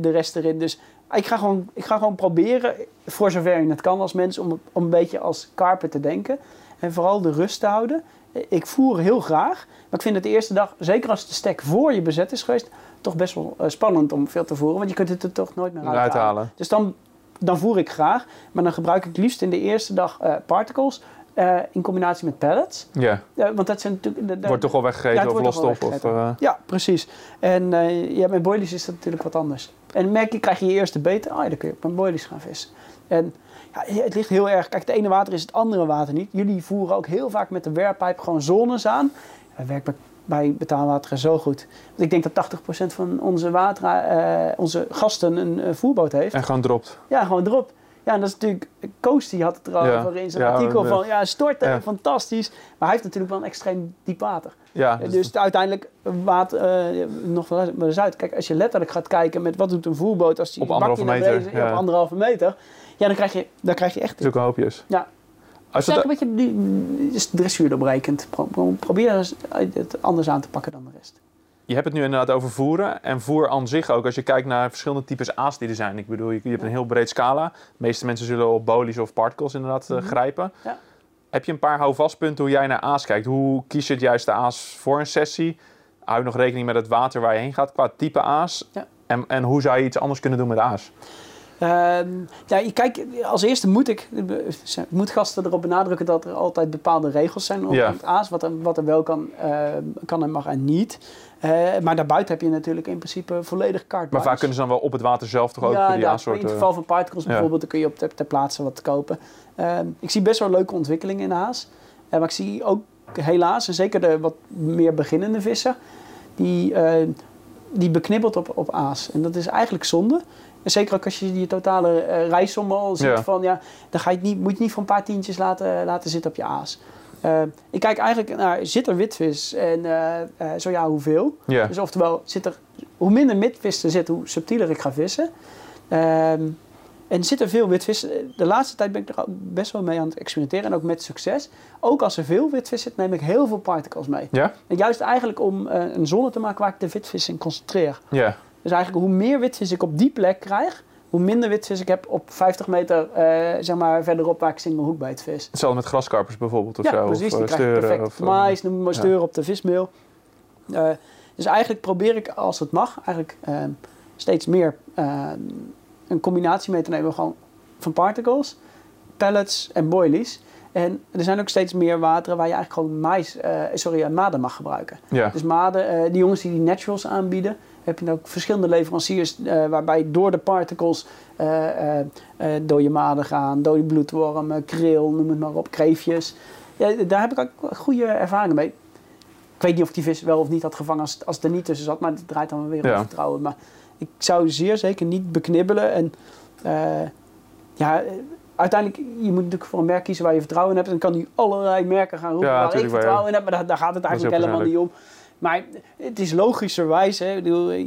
de rest erin. Dus ik ga, gewoon, ik ga gewoon proberen, voor zover je het kan als mens, om, om een beetje als karper te denken. En vooral de rust te houden. Ik voer heel graag. Maar ik vind het de eerste dag, zeker als de stek voor je bezet is geweest, toch best wel eh, spannend om veel te voeren. Want je kunt het er toch nooit meer uithalen. Dus dan, dan voer ik graag. Maar dan gebruik ik liefst in de eerste dag eh, particles. Eh, in combinatie met pellets. Ja, Ja, want dat zijn natuurlijk... wordt toch Ja, weggegeten het of lost op. Of, eh, Ja, precies. En eh, ja, met boilies is dat natuurlijk wat anders. En merk je, krijg je je eerste beter, oh, ja, dan kun je ook met boilies gaan vissen. En ja, het ligt heel erg, kijk, het ene water is het andere water niet. Jullie voeren ook heel vaak met de werppijp gewoon zones aan. Dat werkt bij, bij betaalwater zo goed. Want ik denk dat 80% van onze, water, onze gasten een voerboot heeft. en gewoon dropt. Ja, gewoon erop. Ja, en dat is natuurlijk... Koos die had het erover Ja. in zijn Ja, artikel van... Ja, storten, Ja. fantastisch. Maar hij heeft natuurlijk wel een extreem diep water. Ja, dus dus, uiteindelijk water, eh, nog wel eens uit. Kijk, als je letterlijk gaat kijken met wat doet een voerboot... als die Op anderhalve naar meter, beneden- ja, op anderhalve meter... Ja, dan krijg je, dan krijg je echt... zulke hoopjes. Ja. Als Zeg het, een beetje die- is dressuur doorbrekend. Pro- pro- Probeer het anders aan te pakken dan de rest. Je hebt het nu inderdaad over voeren. En voer aan zich ook. Als je kijkt naar verschillende types aas die er zijn. Ik bedoel, je, je hebt een heel breed scala. De meeste mensen zullen op bolies of particles inderdaad eh, Mhm. grijpen. Ja. Heb je een paar houvastpunten hoe jij naar aas kijkt? Hoe kies je het juiste aas voor een sessie? Hou je nog rekening met het water waar je heen gaat qua type aas? Ja. En, en hoe zou je iets anders kunnen doen met aas? Ehm, ja, kijk, als eerste moet ik, ik moet gasten erop benadrukken dat er altijd bepaalde regels zijn op Ja. het aas. Wat er, wat er wel kan, ehm, kan en mag en niet. Eh, maar daarbuiten heb je natuurlijk in principe volledig carte Maar vaak kunnen ze dan wel op het water zelf toch ook ja, die aassoorten... in het geval van particles Ja. bijvoorbeeld, dan kun je op ter, ter plaatse wat kopen. Ehm, ik zie best wel leuke ontwikkelingen in de haas. Eh, maar ik zie ook helaas, en zeker de wat meer beginnende visser, die, eh, die beknibbelt op, op aas. En dat is eigenlijk zonde. En zeker ook als je die totale eh reissommen al ziet Ja. van, ja, dan ga je het niet, moet je het niet voor een paar tientjes laten, laten zitten op je aas. Eh, ik kijk eigenlijk naar, zit er witvis en eh, zo ja, hoeveel? Dus oftewel, zit er, hoe minder witvis er zit, hoe subtieler ik ga vissen. Ehm, en zit er veel witvis. De laatste tijd ben ik er best wel mee aan het experimenteren en ook met succes. Ook als er veel witvis zit, neem ik heel veel particles mee. En juist eigenlijk om een zone te maken waar ik de witvis in concentreer. Dus eigenlijk hoe meer witvis ik op die plek krijg, hoe minder witvis ik heb op 50 meter eh, zeg maar, verderop waar ik single hoekbait vis. Hetzelfde met graskarpers bijvoorbeeld of Ja, zo. precies. of Die eh, krijg je steuren. perfect Of, eh, mais, noem maar ja. steuren op de vismeel. Dus eigenlijk probeer ik, als het mag, eigenlijk steeds meer een combinatie mee te nemen gewoon van particles, pellets en boilies. En er zijn ook steeds meer wateren waar je eigenlijk gewoon mais, sorry, maden mag gebruiken. ja. Dus maden, die jongens die die naturals aanbieden, heb je ook verschillende leveranciers eh, waarbij door de particles eh, eh, dode maden gaan, dode bloedwormen, kril, noem het maar op, kreefjes. Ja, daar heb ik ook goede ervaringen mee. Ik weet niet of die vis wel of niet had gevangen als, als het er niet tussen zat, maar het draait dan weer om vertrouwen. Maar ik zou zeer zeker niet beknibbelen. En ja, uiteindelijk, je moet natuurlijk voor een merk kiezen waar je vertrouwen in hebt. En dan kan nu allerlei merken gaan roepen Ja, waar ik vertrouwen in heb. Maar daar, daar gaat het eigenlijk helemaal niet om. Maar het is logischerwijs, hè, ik bedoel, eh,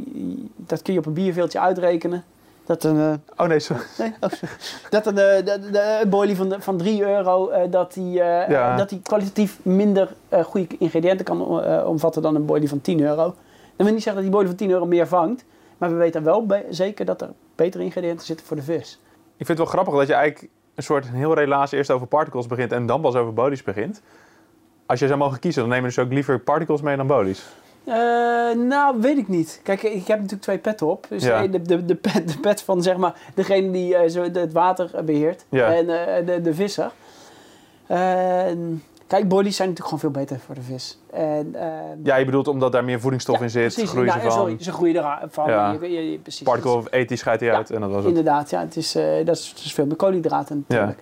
dat kun je op een bierveeltje uitrekenen. Dat een, eh, Oh nee, zo. Nee? Oh, sorry. dat een, eh, de, de, een boilie van, de, van 3 euro, dat, die, Ja. dat die kwalitatief minder goede ingrediënten kan omvatten dan een boilie van 10 euro. Dat wil niet zeggen dat die boilie van 10 euro meer vangt. Maar we weten wel zeker dat er betere ingrediënten zitten voor de vis. Ik vind het wel grappig dat je eigenlijk een soort een heel relaas eerst over particles begint en dan pas over bodies begint. Als je zou mogen kiezen, dan neem je dus ook liever particles mee dan bodies. Eh, nou, weet ik niet. Kijk, ik heb natuurlijk twee petten op. Dus Ja. de, de, de, pet, de pet van zeg maar, degene die eh, zo het water beheert Ja. en eh, de, de visser. Kijk, boilies zijn natuurlijk gewoon veel beter voor de vis. En, eh, Ja, je bedoelt omdat daar meer voedingsstof Ja, in zit, precies. groeien Nou, ze van. Sorry, ze groeien ervan. Ja. Je, je, je- precies. Particle of ethisch scheidt hij uit en dat was het. Inderdaad, ja, het is, eh, dat is, het is veel meer koolhydraten natuurlijk.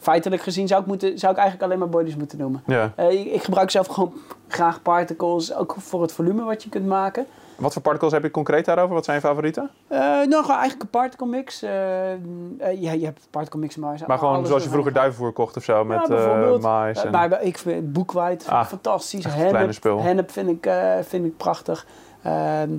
Feitelijk gezien zou ik, moeten, zou ik eigenlijk alleen maar bodies moeten noemen. Ja. Eh, ik, ik gebruik zelf gewoon graag particles, ook voor het volume wat je kunt maken. Wat voor particles heb je concreet daarover? Wat zijn je favorieten? Eh nou, gewoon eigenlijk een particle mix. eh, ja, je hebt particle mix, maar... Maar gewoon zoals je vroeger duivenvoer kocht of zo, met bijvoorbeeld. mais. En... maar ik vind boekwijd Ah, fantastisch. Hennep, hennep vind ik, vind ik prachtig. Ehm eh,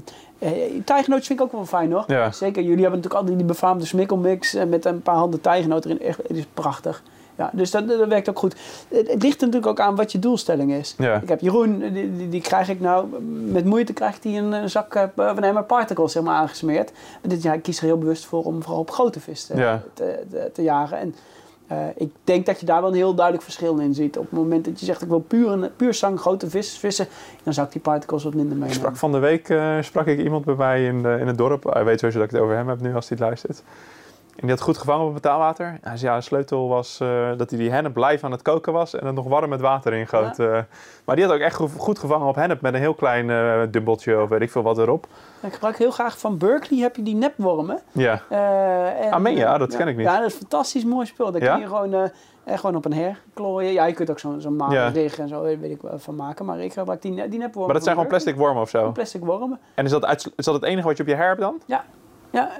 tijgenootjes vind ik ook wel fijn hoor. Ja. Zeker, jullie hebben natuurlijk altijd die befaamde smikkelmix eh, met een paar handen tijgenoot erin. Echt, het is prachtig. Ja, dus dat, dat werkt ook goed. Het, het ligt natuurlijk ook aan wat je doelstelling is. Ja. Ik heb Jeroen, eh, die, die, die krijg ik nou, met moeite krijgt hij een, eh, zak eh, van hem particles zeg maar, aangesmeerd. Maar dit jaar kies er heel bewust voor om vooral op grote vis te, Ja. te, te, te jagen. En eh, ik denk dat je daar wel een heel duidelijk verschil in ziet. Op het moment dat je zegt ik wil puur, een, puur zang grote vis vissen, dan zou ik die particles wat minder Ik meenemen. sprak van de week eh, sprak ik iemand bij mij in, de- in het dorp. Hij weet sowieso dat ik het over hem heb nu als hij het luistert. En die had goed gevangen op het betaalwater. Hij zei, ja, de sleutel was eh, dat hij die hennep blijf aan het koken was en het nog warm met water ingoot. Eh, maar die had ook echt go- goed gevangen op hennep met een heel klein eh dubbeltje of weet ik veel wat erop. Ik gebruik heel graag van Berkeley heb je die nepwormen. Ja, en, Ah, meen je? Ah, dat ken ik niet. Ja, dat is een fantastisch mooi spul. Daar kun je gewoon, gewoon op een her klooien. Ja, je kunt ook zo'n Ja. rig en zo, weet ik wel van maken. Maar ik gebruik die, die nepwormen. maar dat zijn gewoon plastic wormen of zo. Plastic wormen. En is dat, uit, is dat het enige wat je op je her hebt dan? Ja,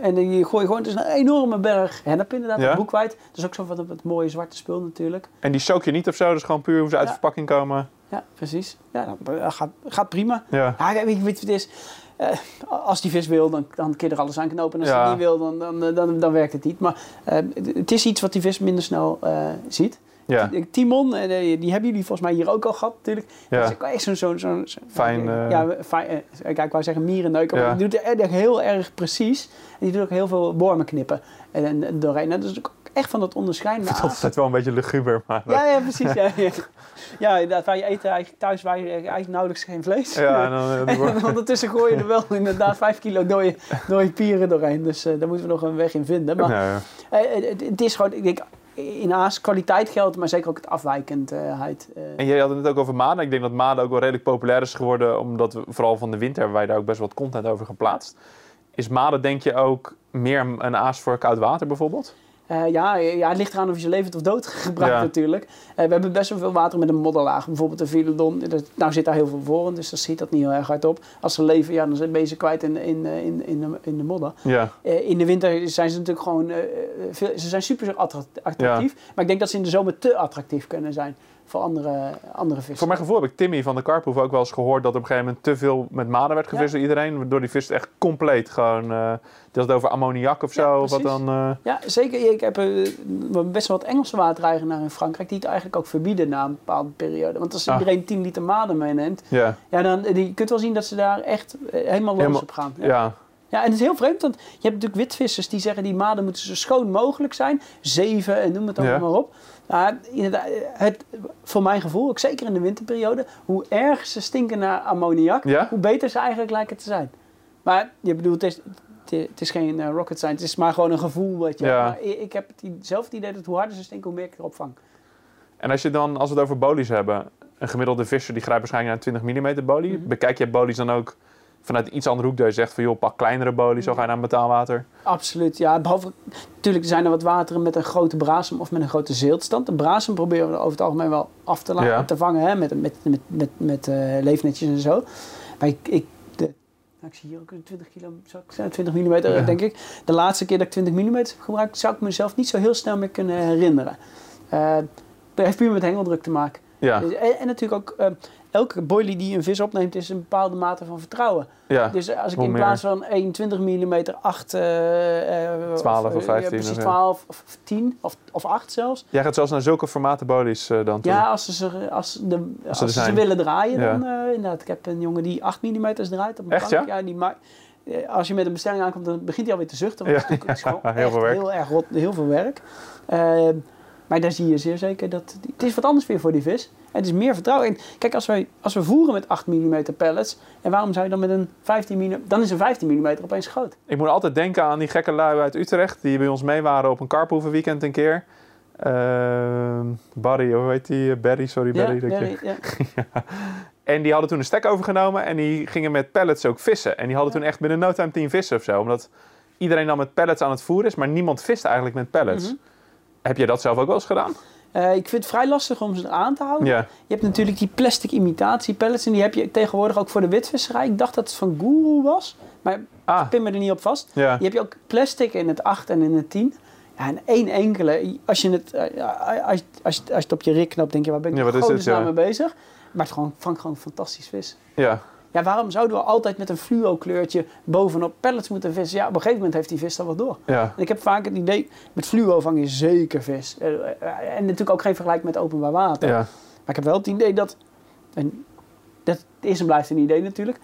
en die gooi je gewoon, het is een enorme berg hennep inderdaad, Ja? ja? boekwijd. Dat is ook zo wat het mooie zwarte spul natuurlijk. En die soak je niet of zo, dus gewoon puur hoe ze uit de Ja. verpakking komen. Ja, precies. Ja, dat gaat, gaat prima. Ja, Ja, weet je wat het is? Eh, als die vis wil, dan, dan kun je er alles aan knopen. En als Ja. hij niet wil, dan, dan, dan, dan werkt het niet. Maar eh, het- is iets wat die vis minder snel eh, ziet. Ja, Timon, eh, die hebben jullie volgens mij hier ook al gehad natuurlijk. Dat ja. is ook echt zo'n... zo'n zo'n- Fijn, eh, Ja, fijn, eh, kijk, ik wou zeggen mierenneuker, Ja. maar die doet het heel erg precies. En die doet ook heel veel wormen knippen en, en, en doorheen. Nou, Dat is ook echt van dat onderscheidende Dat is altijd wel een beetje luguber, maar... Ja, ja, precies. Ja, ja. ja, inderdaad. Wij eten eigenlijk thuis wij eigenlijk nauwelijks geen vlees. Ja, en dan, eh, En ondertussen gooi je er wel inderdaad 5 kilo dode, dode pieren doorheen. Dus eh, daar moeten we nog een weg in vinden. Maar Ja, ja. eh, het, het is gewoon, ik denk, in aas kwaliteit geldt, maar zeker ook het afwijkendheid. eh. En jij had het net ook over maden. Ik denk dat maden ook wel redelijk populair is geworden, omdat we vooral van de winter hebben wij daar ook best wat content over geplaatst. Is maden denk je ook meer een aas voor koud water bijvoorbeeld? Eh, ja, ja, het ligt eraan of je ze levend of dood gebruikt Ja. natuurlijk. Eh, we hebben best wel veel water met een modderlaag. Bijvoorbeeld de Philodon. Dat- Nou zit daar heel veel voor, dus dat ziet dat niet heel erg hard op. Als ze leven, ja, dan ben je ze kwijt in, in, eh, in, in, de, in de modder. Ja, Eh, in de winter zijn ze natuurlijk gewoon... eh, eh, veel, ze zijn super attra- attractief. Maar ik denk dat ze in de zomer te attractief kunnen zijn voor andere, andere vissen. voor mijn gevoel heb ik Timmy van de Karproef ook wel eens gehoord dat op een gegeven moment te veel met maden werd gevist Ja. door iedereen. Waardoor die vis echt compleet gewoon, die had het over ammoniak of Ja, zo. of wat dan, eh, Ja, zeker. Ik heb eh, best wel wat Engelse watereigenaren in Frankrijk die het eigenlijk ook verbieden na een bepaalde periode. Want als Ah. iedereen 10 liter maden meeneemt, ja, ja, dan die, je kunt wel zien dat ze daar echt helemaal los Helemaal- op gaan. ja. Ja. Ja, en het is heel vreemd, want je hebt natuurlijk witvissers die zeggen die maden moeten zo schoon mogelijk zijn. Zeven en noem het allemaal Ja. maar op. Maar inderdaad, het, voor mijn gevoel, ook zeker in de winterperiode, hoe erg ze stinken naar ammoniak, Ja? hoe beter ze eigenlijk lijken te zijn. Maar je bedoelt, het is, het is geen eh, rocket science, het is maar gewoon een gevoel. Weet je. Ja. Maar ik, heb het, zelf het idee dat hoe harder ze stinken, hoe meer ik erop vang. En als je dan, als we het over bolies hebben, een gemiddelde visser die grijpt waarschijnlijk naar een 20 mm bolie. Mhm. Bekijk je bolies dan ook vanuit iets andere hoek dat je zegt van joh, pak kleinere bolies, zo ga je naar betaalwater. Absoluut, ja. Behalve, natuurlijk zijn er wat wateren met een grote brasem of met een grote zeeltstand. De brasem proberen we over het algemeen wel af te, laten, Ja. te vangen, hè, met, met, met, met, met eh, leefnetjes en zo. Maar ik, ik, de Nou, ik zie hier ook een 20 kilo, zou ik zeggen, 20 mm Ja. denk ik. De laatste keer dat ik 20 mm heb gebruikt, zou ik mezelf niet zo heel snel meer kunnen herinneren. Eh dat heeft puur met hengeldruk te maken. Ja, Dus- en, en natuurlijk ook, eh, elke boilie die een vis opneemt is een bepaalde mate van vertrouwen. ja. Dus eh, als ik in meer. plaats van 1 20 mm 8, eh, eh, 12 of eh, 15 Ja, precies of ja. 12 of 10 of, of 8 zelfs. Jij gaat zelfs naar zulke formaten bodies eh, dan toe? Ja, als ze, ze- als de, als ze, willen draaien, Ja. dan eh, inderdaad. Ik heb een jongen die 8 mm draait op een Echt, ja? die eh, als je met een bestelling aankomt, dan begint hij alweer te zuchten. Want Ja. het is, het is gewoon Heel echt veel werk. heel erg rot, heel veel werk. Eh, maar daar zie je zeer zeker dat... Het is wat anders weer voor die vis. Het is meer vertrouwen. En kijk, als, wij, als we voeren met 8 mm pellets... En waarom zou je dan met een 15 mm... Dan is een 15 mm opeens groot. Ik moet altijd denken aan die gekke lui uit Utrecht die bij ons mee waren op een karpoevenweekend een keer. Ehm Barry, hoe heet die? Barry, sorry Barry. dat je- ja, ja. En die hadden toen een stek overgenomen en die gingen met pellets ook vissen. En die hadden toen echt binnen no time 10 vissen of zo. Omdat iedereen dan met pellets aan het voeren is, maar niemand vist eigenlijk met pellets. Mhm. Heb jij dat zelf ook wel eens gedaan? Eh, ik vind het vrij lastig om ze eraan te houden. Ja. Je hebt natuurlijk die plastic imitatie pellets en die heb je tegenwoordig ook voor de witvisserij. Ik dacht dat het van Guru was, maar Ah, pin me er niet op vast. ja. Je hebt je ook plastic in het 8 en in het 10. Ja, en één enkele, als je het, eh, als, als, als je het op je rik knapt, denk je, waar ben ik Ja, dit, ja. mee bezig? Maar het gewoon, vangt gewoon fantastisch vis. ja. Ja, waarom zouden we altijd met een fluo kleurtje bovenop pellets moeten vissen? Ja, op een gegeven moment heeft die vis dan wat door. ja. En ik heb vaak het idee, met fluo vang je zeker vis. Eh, eh, En natuurlijk ook geen vergelijking met openbaar water. ja. Maar ik heb wel het idee dat, en dat is en blijft een idee natuurlijk,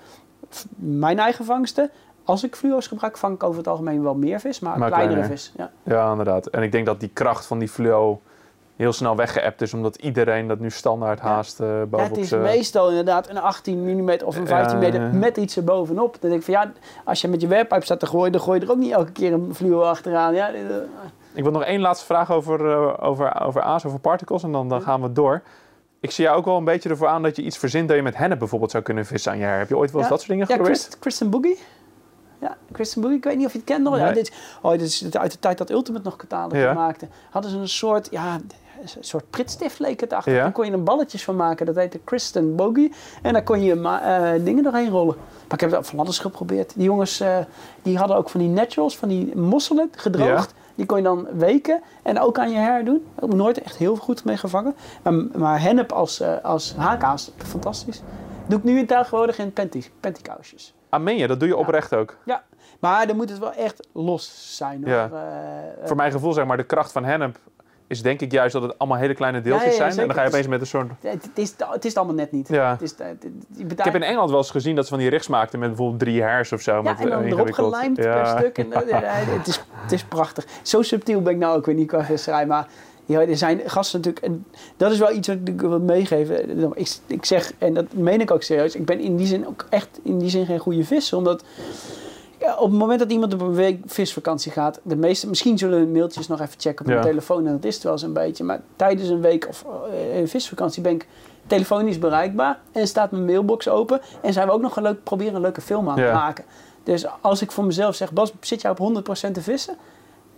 mijn eigen vangsten, als ik fluo's gebruik, vang ik over het algemeen wel meer vis, maar, Maar kleinere kleiner. vis. Ja. Ja, inderdaad. En ik denk dat die kracht van die fluo heel snel weggeëpt is, omdat iedereen dat nu standaard Ja. haast Ja, bovenop het is meestal inderdaad een 18 mm of een 15 Ja, mm ja. met iets erbovenop. Dan denk ik van ja, als je met je werppijp staat te gooien, dan gooi je er ook niet elke keer een fluo achteraan. Ja, dit, eh, Ik wil nog één laatste vraag over, eh, over, over aas, over particles, en dan, dan gaan we door. Ik zie jou ook wel een beetje ervoor aan dat je iets verzint dat je met hennep bijvoorbeeld zou kunnen vissen aan je. Heb je ooit wel eens Ja. dat soort dingen ja geprobeerd? Chris, Kristen Boogie. Ja, Kristen Boogie. Ik weet niet of je het kent nog. Ja, dit, oh, dit is uit de tijd dat Ultimate nog catalogus Ja. maakte. Hadden ze een soort, ja, een soort pritstift leek het achter. Ja. Daar kon je er balletjes van maken. Dat heette Kristen Boogie. En daar kon je eh, dingen doorheen rollen. Maar ik heb het van alles geprobeerd. Die jongens eh, die hadden ook van die naturals, van die mosselen gedroogd. Die kon je dan weken en ook aan je her doen. Ik heb nooit echt heel goed mee gevangen. Maar, maar hennep als, eh als haakaas, fantastisch. Doe ik nu in tegenwoordig in panty, pantykousjes. Ah, meen je? Dat doe je Ja. oprecht ook. Ja, maar dan moet het wel echt los zijn. Hoor. Ja. Voor mijn gevoel zeg maar, de kracht van hennep is denk ik juist dat het allemaal hele kleine deeltjes Ja, ja, zijn. En dan ga je opeens met een soort... het, is, het is het allemaal net niet. Ja. Het is, het, Ik heb in Engeland wel eens gezien dat ze van die richts maakten met bijvoorbeeld drie hairs of zo. ja, met, en dan eh, erop gelijmd per stuk. En, het, is, het is prachtig. Zo subtiel ben ik nou ook weer niet qua visserij. Maar ja, er zijn gasten natuurlijk... En dat is wel iets wat ik wil meegeven. Ik, ik zeg, en dat meen ik ook serieus... Ik ben in die zin ook echt in die zin geen goede visser. Omdat... Ja, op het moment dat iemand op een week visvakantie gaat, de meeste, misschien zullen hun mailtjes nog even checken op hun Ja. telefoon en dat is het wel zo'n beetje. Maar tijdens een week of eh, een visvakantie ben ik telefonisch bereikbaar en staat mijn mailbox open en zijn we ook nog een leuk, proberen een leuke film aan te Ja. maken. Dus als ik voor mezelf zeg, Bas, zit jij op 100% te vissen?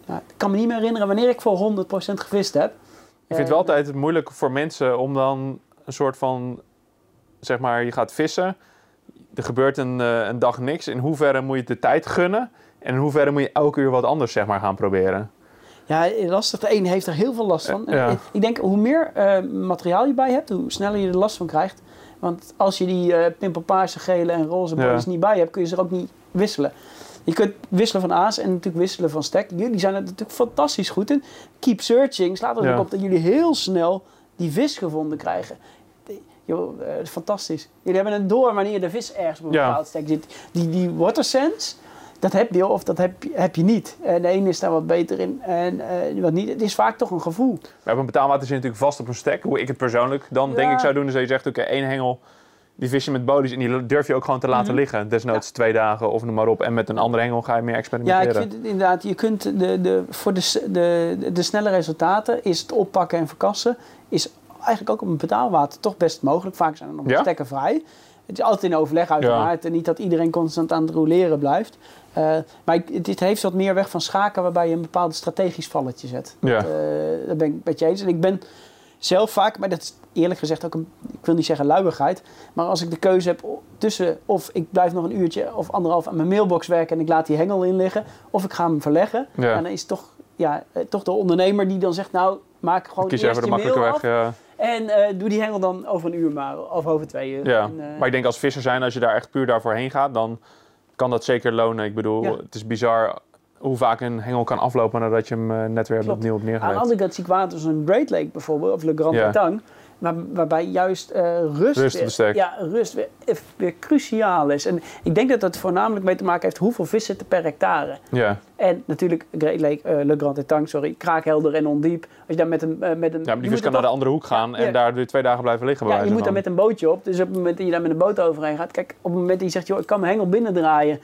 Nou, ik kan me niet meer herinneren wanneer ik voor 100% gevist heb. Ik vind het Eh, wel altijd moeilijk voor mensen om dan een soort van, zeg maar, je gaat vissen. Er gebeurt een, eh, een dag niks. In hoeverre moet je de tijd gunnen? En in hoeverre moet je elke uur wat anders, zeg maar, gaan proberen? Ja, lastig. De een heeft er heel veel last van. Ja. Ik denk, hoe meer eh, materiaal je bij hebt, hoe sneller je er last van krijgt. Want als je die eh pimpelpaarse, gele en roze Ja. bordjes niet bij hebt, kun je ze er ook niet wisselen. Je kunt wisselen van aas en natuurlijk wisselen van stek. Jullie zijn er natuurlijk fantastisch goed in. Keep searching slaat er ook op dat jullie heel snel die vis gevonden krijgen. Joh, eh, fantastisch. Jullie hebben het door wanneer de vis ergens op een Ja. bepaald stek zit. Die, die water sense, dat heb je of dat heb, je- heb je niet. En de ene is daar wat beter in en eh, wat niet. Het is vaak toch een gevoel. We hebben een betaalwater zit natuurlijk vast op een stek. Hoe ik het persoonlijk dan Ja. denk ik zou doen, is dat je zegt, oké, één hengel, die vis je met bodies en die durf je ook gewoon te laten Mhm. liggen. Desnoods twee dagen of noem maar op. En met een andere hengel ga je meer Ja, experimenteren. ik vind het inderdaad, je kunt de, de, voor de, de, de snelle resultaten is het oppakken en verkassen, is eigenlijk ook op een betaalwater toch best mogelijk. Vaak zijn er nog Ja? stekken vrij. Het is altijd in overleg uiteraard en niet dat iedereen constant aan het roleren blijft. Eh, maar dit heeft wat meer weg van schaken waarbij je een bepaald strategisch valletje zet. Ja. Dat, eh, dat ben ik met je eens. En ik ben zelf vaak, maar dat is eerlijk gezegd ook een, ik wil niet zeggen luiigheid, maar als ik de keuze heb tussen of ik blijf nog een uurtje of anderhalf aan mijn mailbox werken en ik laat die hengel in liggen, of ik ga hem verleggen, Ja. en dan is het toch, ja, eh, toch de ondernemer die dan zegt, nou, maak gewoon Kies eerst even de makkelijke mail weg. af Ja. En eh, doe die hengel dan over een uur maar, of over twee uur. Ja. En, eh, Maar ik denk als visser zijn, als je daar echt puur daarvoor heen gaat, dan kan dat zeker lonen. Ik bedoel, Ja. het is bizar hoe vaak een hengel kan aflopen nadat je hem eh, net weer Klopt. opnieuw hebt Aan de neergelegd. andere kant zie ik water een Great Lake bijvoorbeeld, of Le Grand Ja. Waar, waarbij juist eh, rust, Rust weer, ja, rust weer, weer cruciaal is. En ik denk dat dat voornamelijk mee te maken heeft hoeveel vis er per hectare. Ja. En natuurlijk Great Lake, eh, Le Grand Etang, sorry, kraakhelder en ondiep. Als je daar met een... eh, met een ja, maar die vis kan naar de andere hoek gaan en ja. daar weer twee dagen blijven liggen. Ja, je moet daar met een bootje op. Dus op het moment dat je daar met een boot overheen gaat... Kijk, op het moment dat je zegt, joh, ik kan mijn hengel binnendraaien...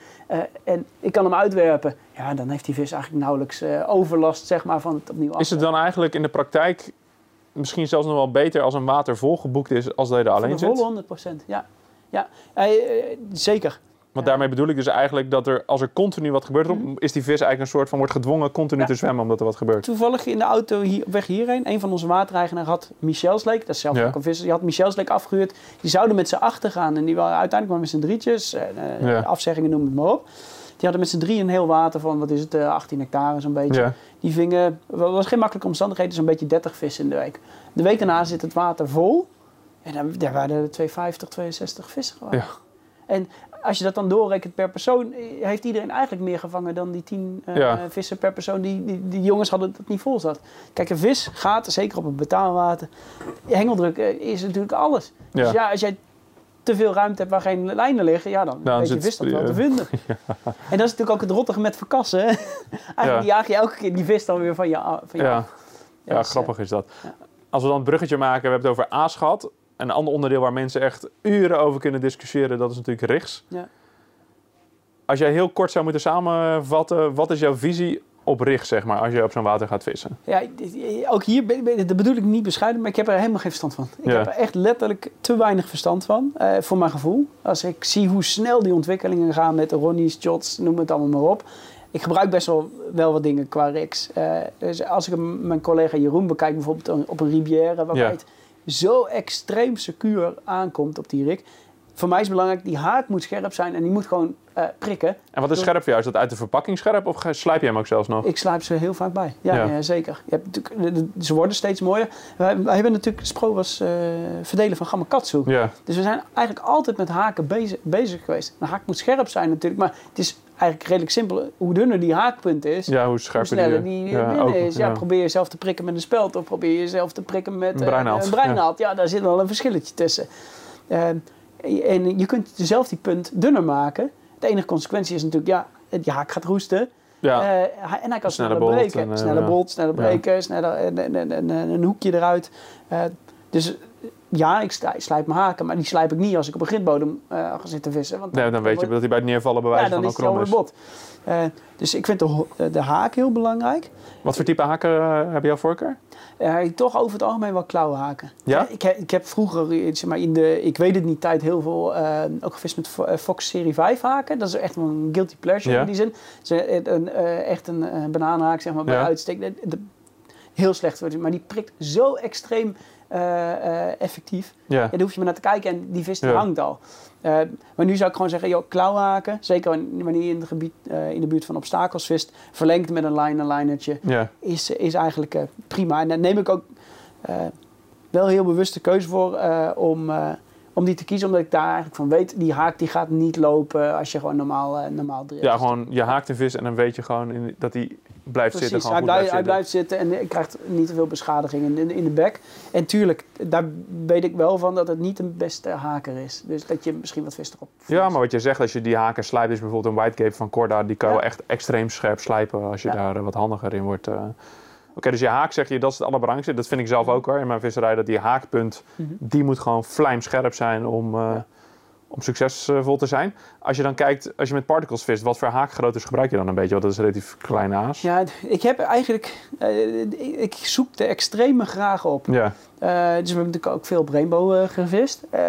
en ik kan hem uitwerpen... Ja, dan heeft die vis eigenlijk nauwelijks overlast, zeg maar, van het opnieuw Is het dan eigenlijk in de praktijk misschien zelfs nog wel beter als een water volgeboekt is als dat je er alleen zit? volle 100 procent, ja. Ja, eh, eh, zeker. Want daarmee bedoel ik dus eigenlijk dat er, als er continu wat gebeurt, Mhm. is die vis eigenlijk een soort van wordt gedwongen continu Ja. te zwemmen omdat er wat gebeurt. Toevallig in de auto hier, op weg hierheen, een van onze watereigenaren had Michel's Lake, dat is zelf Ja. ook een visser, die had Michel's Lake afgehuurd. Die zouden met z'n achter gaan en die waren uiteindelijk maar met z'n drietjes, eh, eh, Ja. afzeggingen noem het maar op. Die hadden met z'n drieën een heel water van, wat is het, eh, 18 hectare zo'n beetje. Ja. Die vingen, het was geen makkelijke omstandigheden, zo'n beetje 30 vissen in de week. De week daarna zit het water vol en dan, daar waren er 250, 62 vissen gewoon. Ja. En als je dat dan doorrekent per persoon, eh, heeft iedereen eigenlijk meer gevangen dan die 10 eh, Ja. vissen per persoon. Die, die, die jongens hadden dat niet vol zat. Kijk, een vis gaat, zeker op het betaalwater, hengeldruk eh, is natuurlijk alles. Ja. Dus ja, als jij te veel ruimte hebt waar geen lijnen liggen, ja, dan, Dan weet je vis dat wel ja. te vinden. En dat is natuurlijk ook het rottige met verkassen. Eigenlijk jaag je elke keer die vis dan weer van je, a- van je Ja. af. Ja, dus, grappig is dat. ja. Als we dan het bruggetje maken, we hebben het over aas gehad. Een ander onderdeel waar mensen echt uren over kunnen discussiëren, dat is natuurlijk rigs. Ja. Als jij heel kort zou moeten samenvatten, wat is jouw visie op rigs, zeg maar, als je op zo'n water gaat vissen? Ja, ook hier, dat bedoel ik niet bescheiden, maar ik heb er helemaal geen verstand van. Ik Ja. heb er echt letterlijk te weinig verstand van, eh, voor mijn gevoel. Als ik zie hoe snel die ontwikkelingen gaan met de Ronnie's, Jots, noem het allemaal maar op. Ik gebruik best wel, wel wat dingen qua rigs. Eh, dus als ik mijn collega Jeroen bekijk, bijvoorbeeld op een Rivière, waarbij Ja. het zo extreem secuur aankomt op die rig. Voor mij is het belangrijk, die haak moet scherp zijn en die moet gewoon eh, prikken. En wat is scherp voor jou? Is dat uit de verpakking scherp of slijp je hem ook zelfs nog? Ik slijp ze heel vaak bij. Ja, Ja. ja. zeker. Je hebt ze worden steeds mooier. Wij, wij hebben natuurlijk Spro was eh, verdelen van Gamakatsu. Ja, Dus we zijn eigenlijk altijd met haken bezig, bezig geweest. Een haak moet scherp zijn natuurlijk, maar het is eigenlijk redelijk simpel. Hoe dunner die haakpunt is, ja hoe sneller die... die ja, binnen is. Ja, ja. probeer jezelf te prikken met een speld of probeer jezelf te prikken met Een eh, breinaald, een breinaald. Ja. daar zit wel een verschilletje tussen. Eh, en je kunt zelf die punt dunner maken. De enige consequentie is natuurlijk, ja, je haak gaat roesten. Ja, Eh, en hij kan Snelle sneller bolt breken. en, eh, sneller bolt, sneller Ja. breken, sneller en, en, en, en- en een hoekje eruit. Eh, dus eh, ja, ik sli- slijp mijn haken, maar die slijp ik niet als ik op een gritbodem eh, ga zitten vissen. Want nee, dan weet je dat hij bij het neervallen bij ja, wijze dan van is het krom bot. Eh, dus ik vind de, eh, de haak heel belangrijk. Wat voor type haken uh, heb je jouw voorkeur? Eh, toch over het algemeen wel klauwhaken. Ja? Ik, heb- ik heb vroeger, zeg maar in de, ik weet het niet, tijd heel veel ook gevist met Fo- Fox Serie 5 haken. Dat is echt een guilty pleasure Ja. in die zin. Een, een, echt een eh, bananenhaak, zeg maar, bij Ja. uitstek. De- de- heel slecht, wordt maar die prikt zo extreem effectief. Ja. Ja, daar hoef je maar naar te kijken en die vis die Ja. hangt al. Eh, maar nu zou ik gewoon zeggen, joh, klauwhaken. Zeker wanneer je in, het gebied, eh, in de buurt van obstakels vist. Verlengd met een line, een linertje Ja. is, is eigenlijk eh, prima. En daar neem ik ook eh, wel heel bewust de keuze voor eh, om, eh, om die te kiezen. Omdat ik daar eigenlijk van weet, die haak die gaat niet lopen als je gewoon normaal, eh, normaal drilt. ja, gewoon je haakt een vis en dan weet je gewoon in, dat hij blijft Precies, zitten. hij, blijft, hij zitten. blijft zitten en je krijgt niet te veel beschadiging in, in, de bek. En tuurlijk, daar weet ik wel van dat het niet de beste haker is. Dus dat je misschien wat vis erop Ja, maar wat je zegt, als je die haken slijpt, is bijvoorbeeld een whitecape van Corda, die kan Ja. wel echt extreem scherp slijpen als je Ja. daar eh, wat handiger in wordt. eh. Oké, dus je haak zeg je, dat is het allerbelangrijkste. Dat vind ik zelf ook hoor, in mijn visserij, dat die haakpunt, Mhm. die moet gewoon vlijmscherp zijn om, eh, Ja. Om succesvol te zijn. Als je dan kijkt, als je met particles vist, wat voor haakgroottes gebruik je dan een beetje? Want dat is relatief klein aas. Ja, ik heb eigenlijk... eh, ik zoek de extreme graag op. Ja, Eh, dus we hebben natuurlijk ook veel op Rainbow eh, gevist. Eh,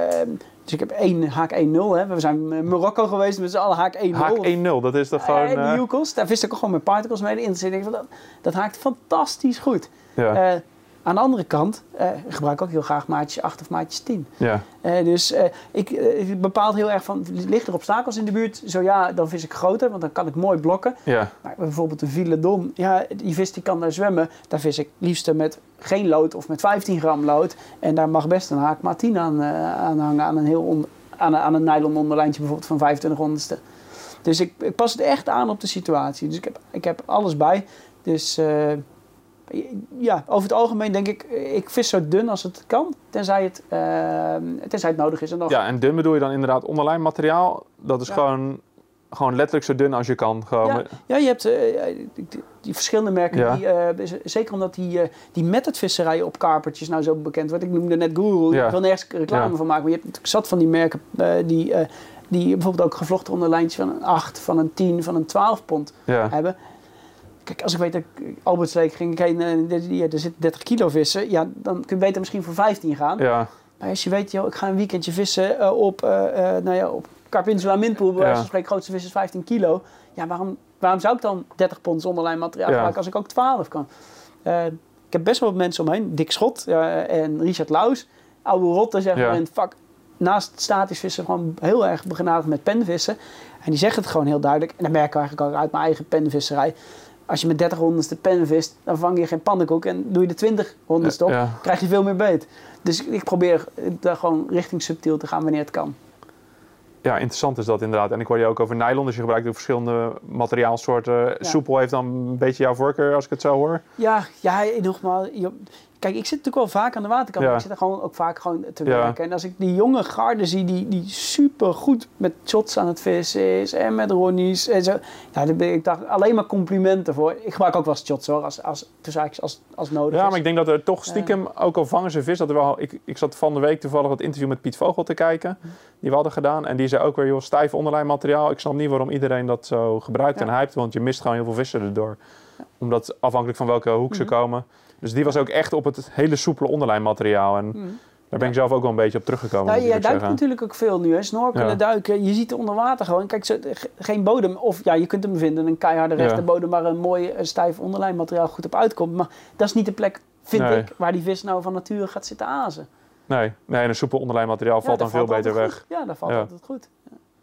dus ik heb één haak 1-0. Hè. We zijn in Marokko geweest met z'n allen haak 1-0. haak 1-0, dat is toch gewoon... De Yukos, daar vist ik ook gewoon met particles mee. De. Ik van, dat, dat haakt fantastisch goed. ja. Aan de andere kant eh, gebruik ik ook heel graag maatjes 8 of maatjes 10. Ja. Eh, dus eh, ik, ik bepaal heel erg van, ligt er obstakels in de buurt? Zo ja, dan vis ik groter, want dan kan ik mooi blokken. Ja. Maar bijvoorbeeld de Villedon, ja, die vis die kan daar zwemmen. Daar vis ik liefst met geen lood of met 15 gram lood. En daar mag best een haak maar 10 aan, aan hangen, aan een, heel on- aan, een- aan een nylon onderlijntje bijvoorbeeld van 25 honderdste. Dus ik, ik pas het echt aan op de situatie. Dus ik heb, ik heb alles bij. Dus ja, over het algemeen denk ik, ik vis zo dun als het kan. Tenzij het, eh, tenzij het nodig is. En dan ja, en dun bedoel je dan inderdaad onderlijn materiaal. Dat is Ja. gewoon, gewoon letterlijk zo dun als je kan. Gewoon Ja, ja, je hebt eh, die, verschillende merken. Ja. Die, eh, zeker omdat die, die method visserij op karpertjes nou zo bekend wordt. Ik noemde net Guru. Ja. Ik wil nergens reclame van maken. Maar je hebt natuurlijk zat van die merken die, die bijvoorbeeld ook gevlochten onderlijntjes van een 8, van een 10, van een 12 pond ja. hebben. Kijk, als ik weet dat ik Albertsleek ging ik heen en er- zit 30 kilo vissen. Ja, dan kun je beter misschien voor 15 gaan. ja. Maar als je weet, joh, ik ga een weekendje vissen eh, op, eh eh nou ja, op Carpintula Minpool, bij Ja. grootste vis is 15 kilo. Ja, waarom, waarom zou ik dan 30 pond zonderlijn materiaal Ja. gebruiken als ik ook 12 kan? Eh, ik heb best wel wat mensen omheen. Dick Schot eh, en Richard Laus. Oude rotten, zeg maar, Ja. in het vak. Naast statisch vissen gewoon heel erg begenadigd met penvissen. En die zeggen het gewoon heel duidelijk. En dat merk ik eigenlijk ook uit mijn eigen penvisserij. Als je met 30 honderdste pen vist, dan vang je geen pannenkoek. En doe je de 20 honderdste op, Ja. krijg je veel meer beet. Dus ik probeer daar gewoon richting subtiel te gaan wanneer het kan. ja, interessant is dat inderdaad. En ik hoor je ook over nylon. Dus je gebruikt ook verschillende materiaalsoorten. Soepel heeft dan een beetje jouw voorkeur als ik het zo hoor. Ja, ja, nogmaals. Kijk, ik zit natuurlijk wel vaak aan de waterkant. Ja. Maar ik zit er gewoon ook vaak gewoon te werken. En als ik die jonge garde zie die, die super goed met shots aan het vissen is. En met ronnies en zo. Ben ik daar alleen maar complimenten voor. Ik gebruik ook wel eens shots hoor, als, als, tussen haakjes, als, als nodig Ja, is. maar ik denk dat er toch stiekem, ook al vangen ze vis, dat er wel... Ik, ik zat van de week toevallig het interview met Piet Vogel te kijken, die we hadden gedaan. En die zei ook weer, joh, stijf onderlijn materiaal. Ik snap niet waarom iedereen dat zo gebruikt Ja. en hypt, want je mist gewoon heel veel vissen erdoor. Omdat afhankelijk van welke hoek ze Mhm. komen. Dus die was ook echt op het hele soepele onderlijn materiaal. En Mhm. daar ben ik zelf ook wel een beetje op teruggekomen, Nou, jij duikt zeggen. natuurlijk ook veel nu, hè? Snorkelen, Ja. duiken. Je ziet er onder water gewoon. Kijk, geen bodem. Of ja, je kunt hem vinden, een keiharde rechte Ja. bodem waar een mooi eh, stijf onderlijnmateriaal goed op uitkomt. Maar dat is niet de plek, vind Nee. ik, waar die vis nou van nature gaat zitten azen. Nee, nee, een soepel onderlijn materiaal valt dan veel beter weg. goed. Ja, dat valt altijd goed.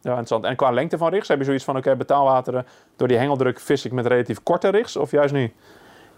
Ja, interessant. En qua lengte van rigs, heb je zoiets van, oké, betaalwateren, door die hengeldruk vis ik met relatief korte rigs, of juist niet?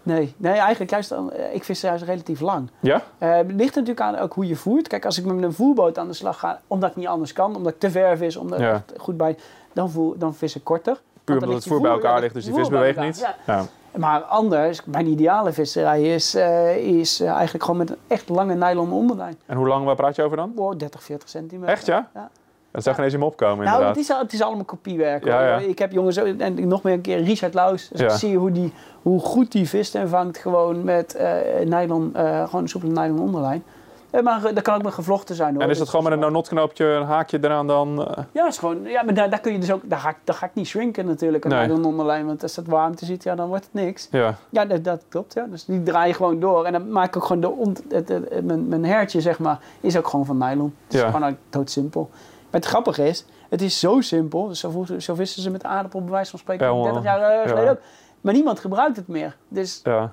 Nee, nee eigenlijk juist, eh, ik vis juist relatief lang. Ja? Eh, het ligt natuurlijk aan ook hoe je voert. Kijk, als ik met een voerboot aan de slag ga, omdat ik niet anders kan, omdat ik te ver vis, omdat Ja. ik goed bij, dan, voer, dan vis ik korter. Puur omdat het voer bij elkaar ligt, dus die vis beweegt niet. Ja. Ja. Maar anders, mijn ideale visserij is, eh, is eigenlijk gewoon met een echt lange nylon onderlijn. En hoe lang waar praat je over dan? Oh, 30, 40 centimeter. Echt, ja? ja. Dat zou geen eens in me opkomen, Nou, inderdaad. het is, het is allemaal kopiewerk. Ja. Ik heb jongens, en nog meer een keer Richard Laus. Dus ik zie hoe, die, hoe goed die vis en vangt gewoon met eh nylon, eh, gewoon een soepele nylon onderlijn. Eh, maar dat kan ook met gevlochten zijn hoor. En is dat gewoon met een no-not knoopje, een haakje eraan dan? eh, Ja, is gewoon, ja maar daar, daar kun je dus ook, daar ga, ik, daar ga ik niet shrinken natuurlijk, een Nee. nylon onderlijn. Want als dat warmte ziet, ja, dan wordt het niks. ja. Ja, dat, dat klopt. Ja. Dus die draai je gewoon door. En dan maak ik ook gewoon de ont, het, het- het- mijn, mijn hertje, zeg maar, is ook gewoon van nylon. Het is Ja. gewoon doodsimpel. Maar het grappige is, het is zo simpel. Dus zo, vissen ze met aardappel, bij wijze van spreken, Ja, 30 man. jaar eh, Ja. geleden ook. Maar niemand gebruikt het meer. Dus ja.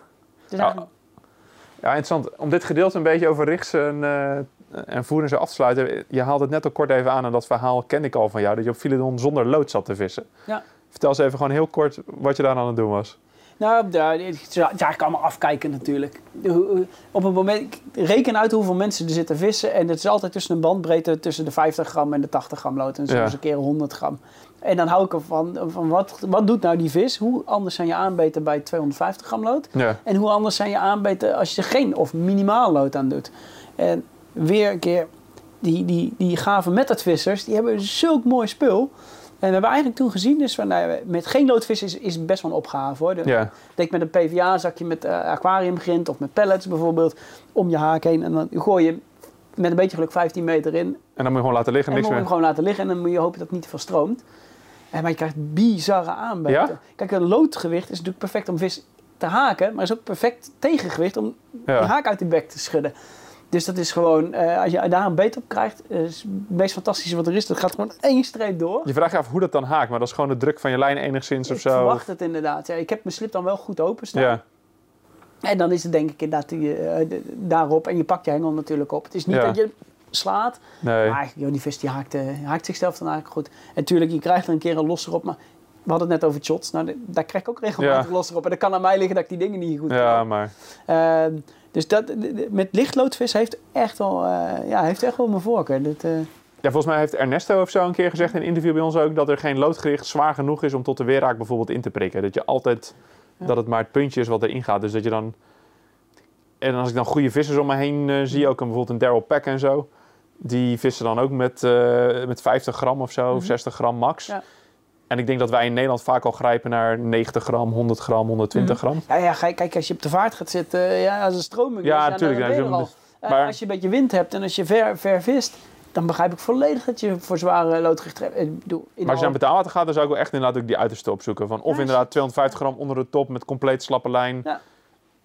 Ja. eigenlijk... Ja, interessant. Om dit gedeelte een beetje over rigs en, eh, en voeren af te sluiten. Je haalt het net al kort even aan en dat verhaal ken ik al van jou. Dat je op Philedon zonder lood zat te vissen. Ja. Vertel eens even gewoon heel kort wat je daar aan het doen was. Nou, het is eigenlijk allemaal afkijken natuurlijk. Op het moment, reken uit hoeveel mensen er zitten vissen. En het is altijd tussen een bandbreedte tussen de 50 gram en de 80 gram lood. En soms Ja. een keer 100 gram. En dan hou ik ervan, van wat, wat doet nou die vis? Hoe anders zijn je aanbeten bij 250 gram lood? Ja. En hoe anders zijn je aanbeten als je er geen of minimaal lood aan doet? En weer een keer, die, die, die gave methodvissers, die hebben zulk mooi spul. En we hebben eigenlijk toen gezien, dus van, nou, met geen loodvis is, is best wel een opgave hoor. Ja. Denk met een PVA-zakje met eh aquariumgrind of met pellets bijvoorbeeld om je haak heen. En dan gooi je met een beetje geluk 15 meter in. En dan moet je gewoon laten liggen, En dan niks moet je hem meer. gewoon laten liggen en dan moet je hopen dat het niet te veel stroomt. En maar je krijgt bizarre aanbeten. Ja? Kijk, een loodgewicht is natuurlijk perfect om vis te haken, maar is ook perfect tegengewicht om je Ja. haak uit de bek te schudden. Dus dat is gewoon, eh, als je daar een beet op krijgt, eh, is het meest fantastische wat er is. Dat gaat gewoon één streep door. Je vraagt je af hoe dat dan haakt, maar dat is gewoon de druk van je lijn enigszins of ik zo. verwacht het inderdaad. Ja, ik heb mijn slip dan wel goed openstaan. Ja. En dan is het denk ik inderdaad die, eh, daarop. En je pakt je hengel natuurlijk op. Het is niet Ja. dat je slaat. Nee. Maar joh, die vis die haakt, haakt zichzelf dan eigenlijk goed. En natuurlijk, je krijgt er een keer een los erop. Maar we hadden het net over shots. Nou, daar krijg ik ook regelmatig Ja. los erop. En dat kan aan mij liggen dat ik die dingen niet goed Ja, kan. maar Ehm, dus dat, met lichtloodvis heeft echt wel, eh, ja, heeft echt wel mijn voorkeur. Dat, eh, Ja, volgens mij heeft Ernesto of zo een keer gezegd in een interview bij ons ook dat er geen loodgericht zwaar genoeg is om tot de weerraak bijvoorbeeld in te prikken. Dat je altijd, Ja. dat het maar het puntje is wat erin gaat. Dus dat je dan, en als ik dan goede vissers om me heen eh, zie, ook een, bijvoorbeeld een Daryl Peck en zo, die vissen dan ook met, met 50 gram of zo, of Mhm. 60 gram max. Ja. En ik denk dat wij in Nederland vaak al grijpen naar 90 gram, 100 gram, 120 gram. ja, ja, kijk, als je op de vaart gaat zitten, eh, ja, als een stroming Ja, is, natuurlijk, ja, al. Eh, maar- Als je een beetje wind hebt en als je ver, ver vist, dan begrijp ik volledig dat je voor zware loodgericht hebt. Maar als je naar betaalwater gaat, dan zou ik wel echt inderdaad ook die uiterste opzoeken. Van of Ja, inderdaad 250 gram onder de top met compleet slappe lijn. Ja.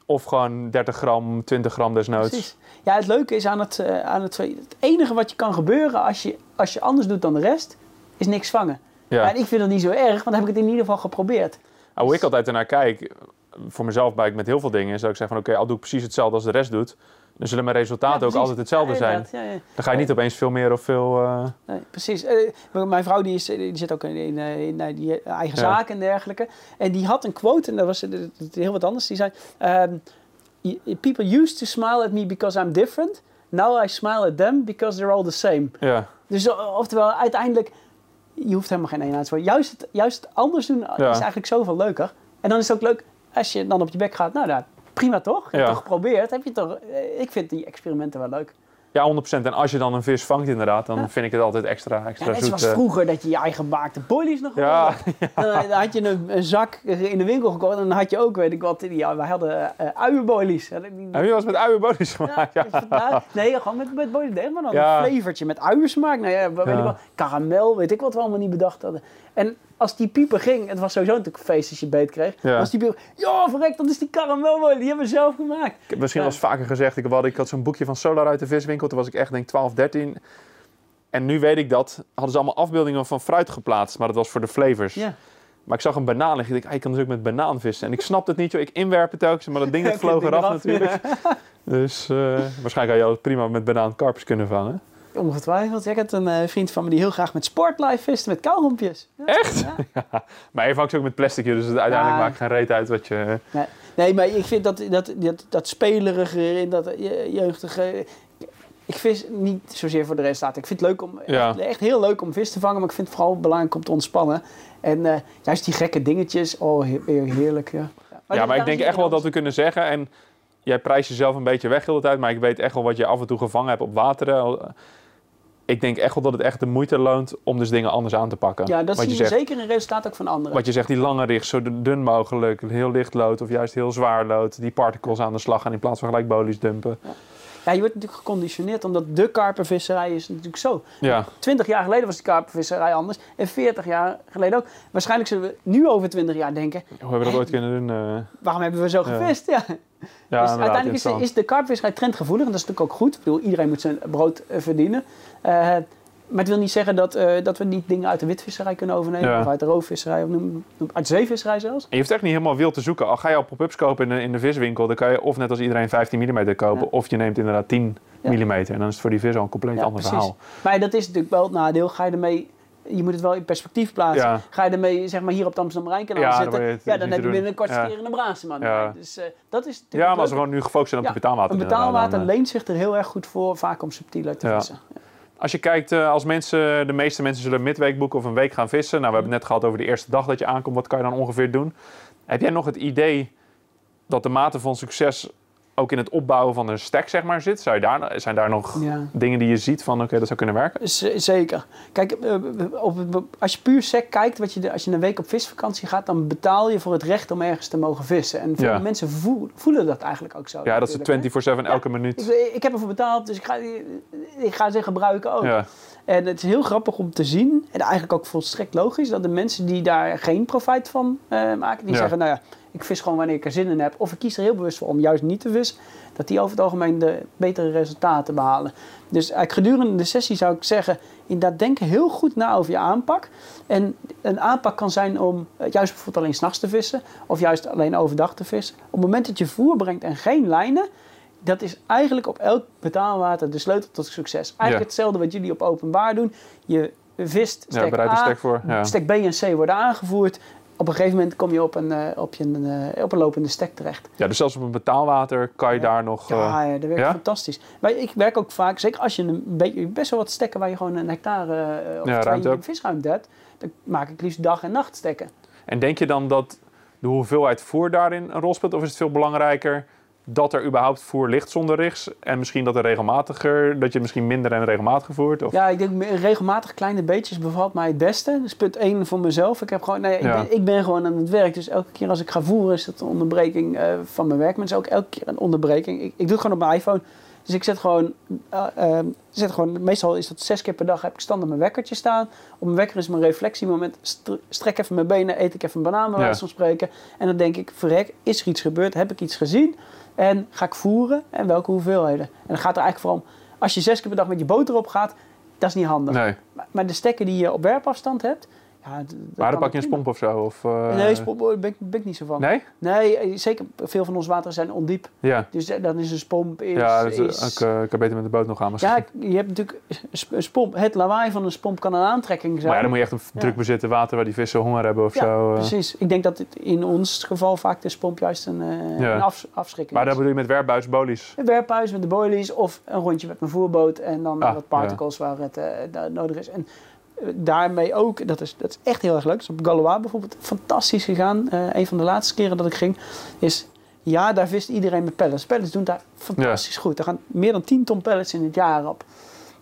Of gewoon 30 gram, 20 gram desnoods. Precies. Ja, het leuke is aan het, eh, aan het... Het enige wat je kan gebeuren als je, als je anders doet dan de rest, is niks vangen. Ja. En ik vind dat niet zo erg, want dan heb ik het in ieder geval geprobeerd. Nou, hoe ik altijd ernaar kijk, voor mezelf bij ik met heel veel dingen, is dat ik zeg van oké, al doe ik precies hetzelfde als de rest doet, dan zullen mijn resultaten Ja, ook altijd hetzelfde Ja, zijn. Ja, ja. Dan ga je niet opeens veel meer of veel... eh, Nee, precies. Eh, mijn vrouw die, is, die zit ook in, in, eh, in, eh, die eigen zaken en dergelijke. En die had een quote, en dat was eh, heel wat anders. Die zei, ehm, people used to smile at me because I'm different. Now I smile at them because they're all the same. ja. Dus eh, oftewel, uiteindelijk, je hoeft helemaal geen eenheid voor. Juist het, juist het anders doen is eigenlijk zoveel leuker. En dan is het ook leuk als je dan op je bek gaat. Nou, nou prima toch? Je hebt Ja. toch geprobeerd? Heb je toch, eh, ik vind die experimenten wel leuk. Ja, 100%. En als je dan een vis vangt inderdaad, dan Ja. vind ik het altijd extra, extra Ja, net zoet. zoals eh. vroeger dat je je eigen maakte boilies nog Ja, Dan, dan had je een, een zak in de winkel gekocht en dan had je ook, weet ik wat, ja, wij hadden uh, uienboilies. Ja, die- Heb je eens met uienbodies gemaakt? Ja. Ja, nee, gewoon met, met boilies. Nee, maar dan een flavortje met uiensmaak. Nou ja, weet ik wel, karamel, weet ik wat we allemaal niet bedacht hadden. En als die pieper ging, het was sowieso natuurlijk een feest als je beet kreeg. Ja. Als die pieper, ja, verrek, dat is die karamelbolie, die hebben we zelf gemaakt. Ik heb misschien wel eens vaker gezegd, ik had, ik had zo'n boekje van Solar uit de viswinkel, toen was ik echt denk 12, 13. En nu weet ik dat, hadden ze allemaal afbeeldingen van fruit geplaatst, maar dat was voor de flavors. Ja. Maar ik zag een banaan liggen. Ik dacht, ah, je kan dus ook met banaan vissen. En ik snapte het niet, joh. ik inwerp het telkens, maar dat ding dat vloog eraf natuurlijk. Dus eh, waarschijnlijk had je prima met banaan karpers kunnen vangen. Ongetwijfeld. Ik had een eh, vriend van me die heel graag met sportlife viste, met kauwgompjes. Ja. Echt? Ja. Maar je vangt ze ook met plastic, dus het uiteindelijk Ja. maakt geen reet uit wat je... Nee, nee, maar ik vind dat, dat, dat, dat spelerige dat je- jeugdige... Ik vis niet zozeer voor de resultaten. Ik vind het leuk om, Ja. echt, heel leuk om vis te vangen, maar ik vind het vooral belangrijk om te ontspannen. En eh, juist die gekke dingetjes, oh he- heerlijk. Ja, ja, dat- maar ik denk echt wel dat we kunnen zeggen, en jij prijst jezelf een beetje weg de hele tijd, maar ik weet echt wel wat je af en toe gevangen hebt op wateren. Ik denk echt wel dat het echt de moeite loont om dus dingen anders aan te pakken. Ja, dat wat zie je je zegt, zeker in resultaten ook van anderen. Wat je zegt, die lange richt, zo dun mogelijk, heel licht lood of juist heel zwaar lood. Die particles aan de slag gaan in plaats van gelijk bolies dumpen. Ja, je wordt natuurlijk geconditioneerd, omdat de karpervisserij is natuurlijk zo. Ja, 20 jaar geleden was die karpervisserij anders en 40 jaar geleden ook. Waarschijnlijk zullen we nu over 20 jaar denken, hoe hebben we dat ooit kunnen doen? eh? waarom hebben we zo Ja. gevist? Ja. ja, dus uiteindelijk is de, is de karpvisserij trendgevoelig en dat is natuurlijk ook goed. Ik bedoel, iedereen moet zijn brood eh, verdienen. Eh, maar het wil niet zeggen dat, eh, dat we niet dingen uit de witvisserij kunnen overnemen. Ja. Of uit de roofvisserij, of noem, uit de zeevisserij zelfs. En je hoeft echt niet helemaal wild te zoeken. Al ga je al pop-ups kopen in de, in de viswinkel, dan kan je of net als iedereen 15 mm kopen, Ja. of je neemt inderdaad 10 Ja. mm. En dan is het voor die vis al een compleet ander precies. verhaal. Maar dat is natuurlijk wel het nadeel. Ga je ermee... Je moet het wel in perspectief plaatsen. Ga je ermee zeg maar, hier op het Amsterdam-Rijnkanaal Ja, dan zitten, het ja, dan heb je doen. binnenkort Ja. een Braseman. Ja. Dus eh, dat is Ja, maar als we gewoon nu gefocust zijn op de betaalwater. Een betaalwater dan, eh, leent zich er heel erg goed voor, vaak om subtieler te Ja. vissen. Als je kijkt, eh, als mensen, de meeste mensen zullen midweek boeken of een week gaan vissen. Nou, we hebben het net gehad over de eerste dag dat je aankomt. Wat kan je dan ongeveer doen? Heb jij nog het idee dat de mate van succes ook in het opbouwen van een stack zeg maar, zit? Zou je daar, zijn daar nog Ja. dingen die je ziet van, oké, dat zou kunnen werken? Z- Zeker. Kijk, eh, op als je puur sec kijkt, wat je, als je een week op visvakantie gaat, dan betaal je voor het recht om ergens te mogen vissen. En veel Ja. mensen voelen, voelen dat eigenlijk ook zo. Ja, dat hè. 24-7 elke minuut. ik heb ervoor betaald, dus ik ga, ik ga ze gebruiken ook. Ja, En het is heel grappig om te zien, en eigenlijk ook volstrekt logisch, dat de mensen die daar geen profijt van eh, maken, die zeggen, nou ja, ik vis gewoon wanneer ik er zin in heb. Of ik kies er heel bewust voor om juist niet te vissen. Dat die over het algemeen de betere resultaten behalen. Dus eigenlijk gedurende de sessie zou ik zeggen, inderdaad denken heel goed na over je aanpak. En een aanpak kan zijn om eh, juist bijvoorbeeld alleen s'nachts te vissen. Of juist alleen overdag te vissen. Op het moment dat je voer brengt en geen lijnen dat is eigenlijk op elk betaalwater de sleutel tot succes. Eigenlijk Ja. hetzelfde wat jullie op openbaar doen. Je vist, Ja, stek bereid een A, stek voor. Ja. stek B en C worden aangevoerd. Op een gegeven moment kom je op een, eh, op je, een, eh, op een lopende stek terecht. ja, dus zelfs op een betaalwater kan je Ja. daar nog... eh, Ja, ja, dat werkt ja? fantastisch. Maar ik werk ook vaak, zeker als je een beetje, best wel wat stekken waar je gewoon een hectare of Ja, twee visruimte hebt, dan maak ik liefst dag en nacht stekken. En denk je dan dat de hoeveelheid voer daarin een rol speelt? Of is het veel belangrijker dat er überhaupt voer ligt zonder rigs? En misschien dat er regelmatiger, dat je misschien minder en regelmatiger voert? Of... Ja, ik denk regelmatig kleine beetjes bevalt mij het beste. Dat is punt één voor mezelf. Ik, heb gewoon, nee, ik, Ja. ben, ik ben gewoon aan het werk. Dus elke keer als ik ga voeren is dat een onderbreking eh, van mijn werk. Maar het is ook elke keer een onderbreking. Ik, ik doe het gewoon op mijn iPhone. Dus ik zet gewoon, eh, eh, zet gewoon, meestal is dat zes keer per dag heb ik standaard mijn wekkertje staan. Op mijn wekker is mijn reflectiemoment. St- Strek even mijn benen, eet ik even een banaan bij wijze van spreken. En dan denk ik, verrek, is er iets gebeurd? Heb ik iets gezien? En ga ik voeren? En welke hoeveelheden? En dan gaat er eigenlijk vooral om, als je zes keer per dag met je boot erop gaat, dat is niet handig. Nee, Maar, maar de stekken die je op werpafstand hebt, ja, pak je een spomp of zo? Of, eh, Nee, spomp daar ben, ik- ben ik niet zo van. Nee? Nee, eh, zeker veel van ons wateren zijn ondiep. Ja. Dus eh, dan is een spomp is... ja, is, is- ik, ik kan beter met de boot nog gaan misschien. ja, je hebt natuurlijk spomp. Het lawaai van een spomp kan een aantrekking zijn. maar ja, dan moet je echt een Ja. druk bezitten water waar die vissen honger hebben of Ja, zo. precies. Ik denk dat het in ons geval vaak de spomp juist een, eh, Ja. een af, afschrikking Maar dat bedoel je met werpbuis, bolies? Een werphuis met de boilies of een rondje met mijn voerboot en dan Ah, wat particles waar het nodig is. En daarmee ook, dat is, dat is echt heel erg leuk. Dus op Galois bijvoorbeeld fantastisch gegaan. Eh, een van de laatste keren dat ik ging is, ja, daar vist iedereen met pellets. Pellets doen daar fantastisch goed. Er gaan meer dan 10 ton pellets in het jaar op.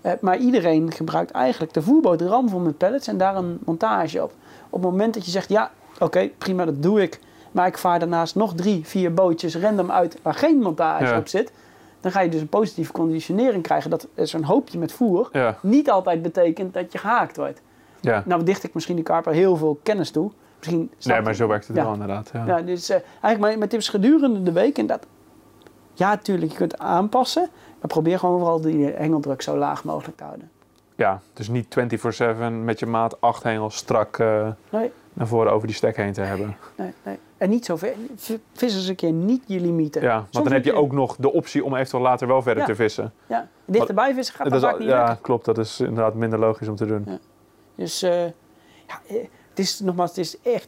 Eh, maar iedereen gebruikt eigenlijk de voerboot ramvol met pellets en daar een montage op. Op het moment dat je zegt, ja, oké, prima, dat doe ik. Maar ik vaar daarnaast nog drie, vier bootjes random uit waar geen montage Ja. op zit. Dan ga je dus een positieve conditionering krijgen. Dat zo'n hoopje met voer Ja. niet altijd betekent dat je gehaakt wordt. ja. Nou dicht ik misschien de karper heel veel kennis toe. Misschien Nee, maar zo werkt het Ja. wel inderdaad. Ja. ja, dus eh, eigenlijk mijn, mijn tips gedurende de week. En dat, ja, natuurlijk, je kunt aanpassen. Maar probeer gewoon vooral die hengeldruk zo laag mogelijk te houden. Ja, dus niet 24-7 met je maat 8 hengels strak eh, Nee, naar voren over die stek heen te hebben. nee, nee. En niet zo ver. v- Vis eens een keer niet je limieten. Ja, want Soms dan heb je ook nog de optie om eventueel later wel verder Ja. te vissen. Ja, dichterbij vissen gaat Dat vaak niet ja, klopt. Dat is inderdaad minder logisch om te doen. Ja. Dus eh, ja, eh, het is nogmaals, het is echt.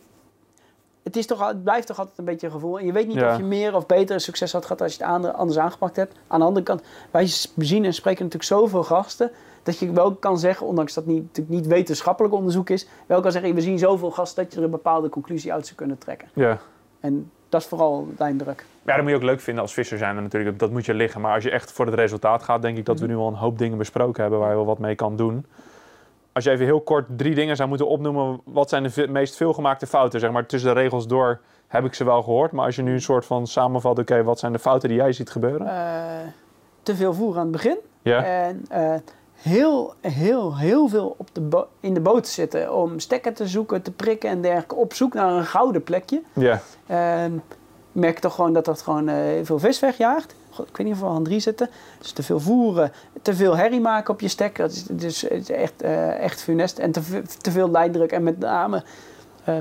Het, is toch, het blijft toch altijd een beetje een gevoel. En je weet niet Ja. of je meer of beter succes had gehad als je het anders aangepakt hebt. Aan de andere kant, wij zien en spreken natuurlijk zoveel gasten. Dat je wel kan zeggen, ondanks dat niet, natuurlijk niet wetenschappelijk onderzoek is. Wel kan zeggen, we zien zoveel gasten dat je er een bepaalde conclusie uit zou kunnen trekken. Ja. En dat is vooral de eindruk. Ja, dat moet je ook leuk vinden als visser zijn. En natuurlijk, dat moet je liggen. Maar als je echt voor het resultaat gaat, denk ik dat we Mhm. nu al een hoop dingen besproken hebben waar je wel wat mee kan doen. Als je even heel kort drie dingen zou moeten opnoemen, wat zijn de meest veelgemaakte fouten? Zeg maar tussen de regels door heb ik ze wel gehoord. Maar als je nu een soort van samenvat, oké, wat zijn de fouten die jij ziet gebeuren? Eh, te veel voer aan het begin. ja, En eh, heel, heel, heel veel op de in de boot zitten om stekken te zoeken, te prikken en dergelijke. Op zoek naar een gouden plekje. ja, Ehm, merk toch gewoon dat dat gewoon eh, veel vis wegjaagt. God, ik weet niet of we aan drie zitten. Dus te veel voeren, te veel herrie maken op je stek. Dat is, dus, het is echt, eh, echt funest. En te, ve- te veel lijndruk. En met name eh,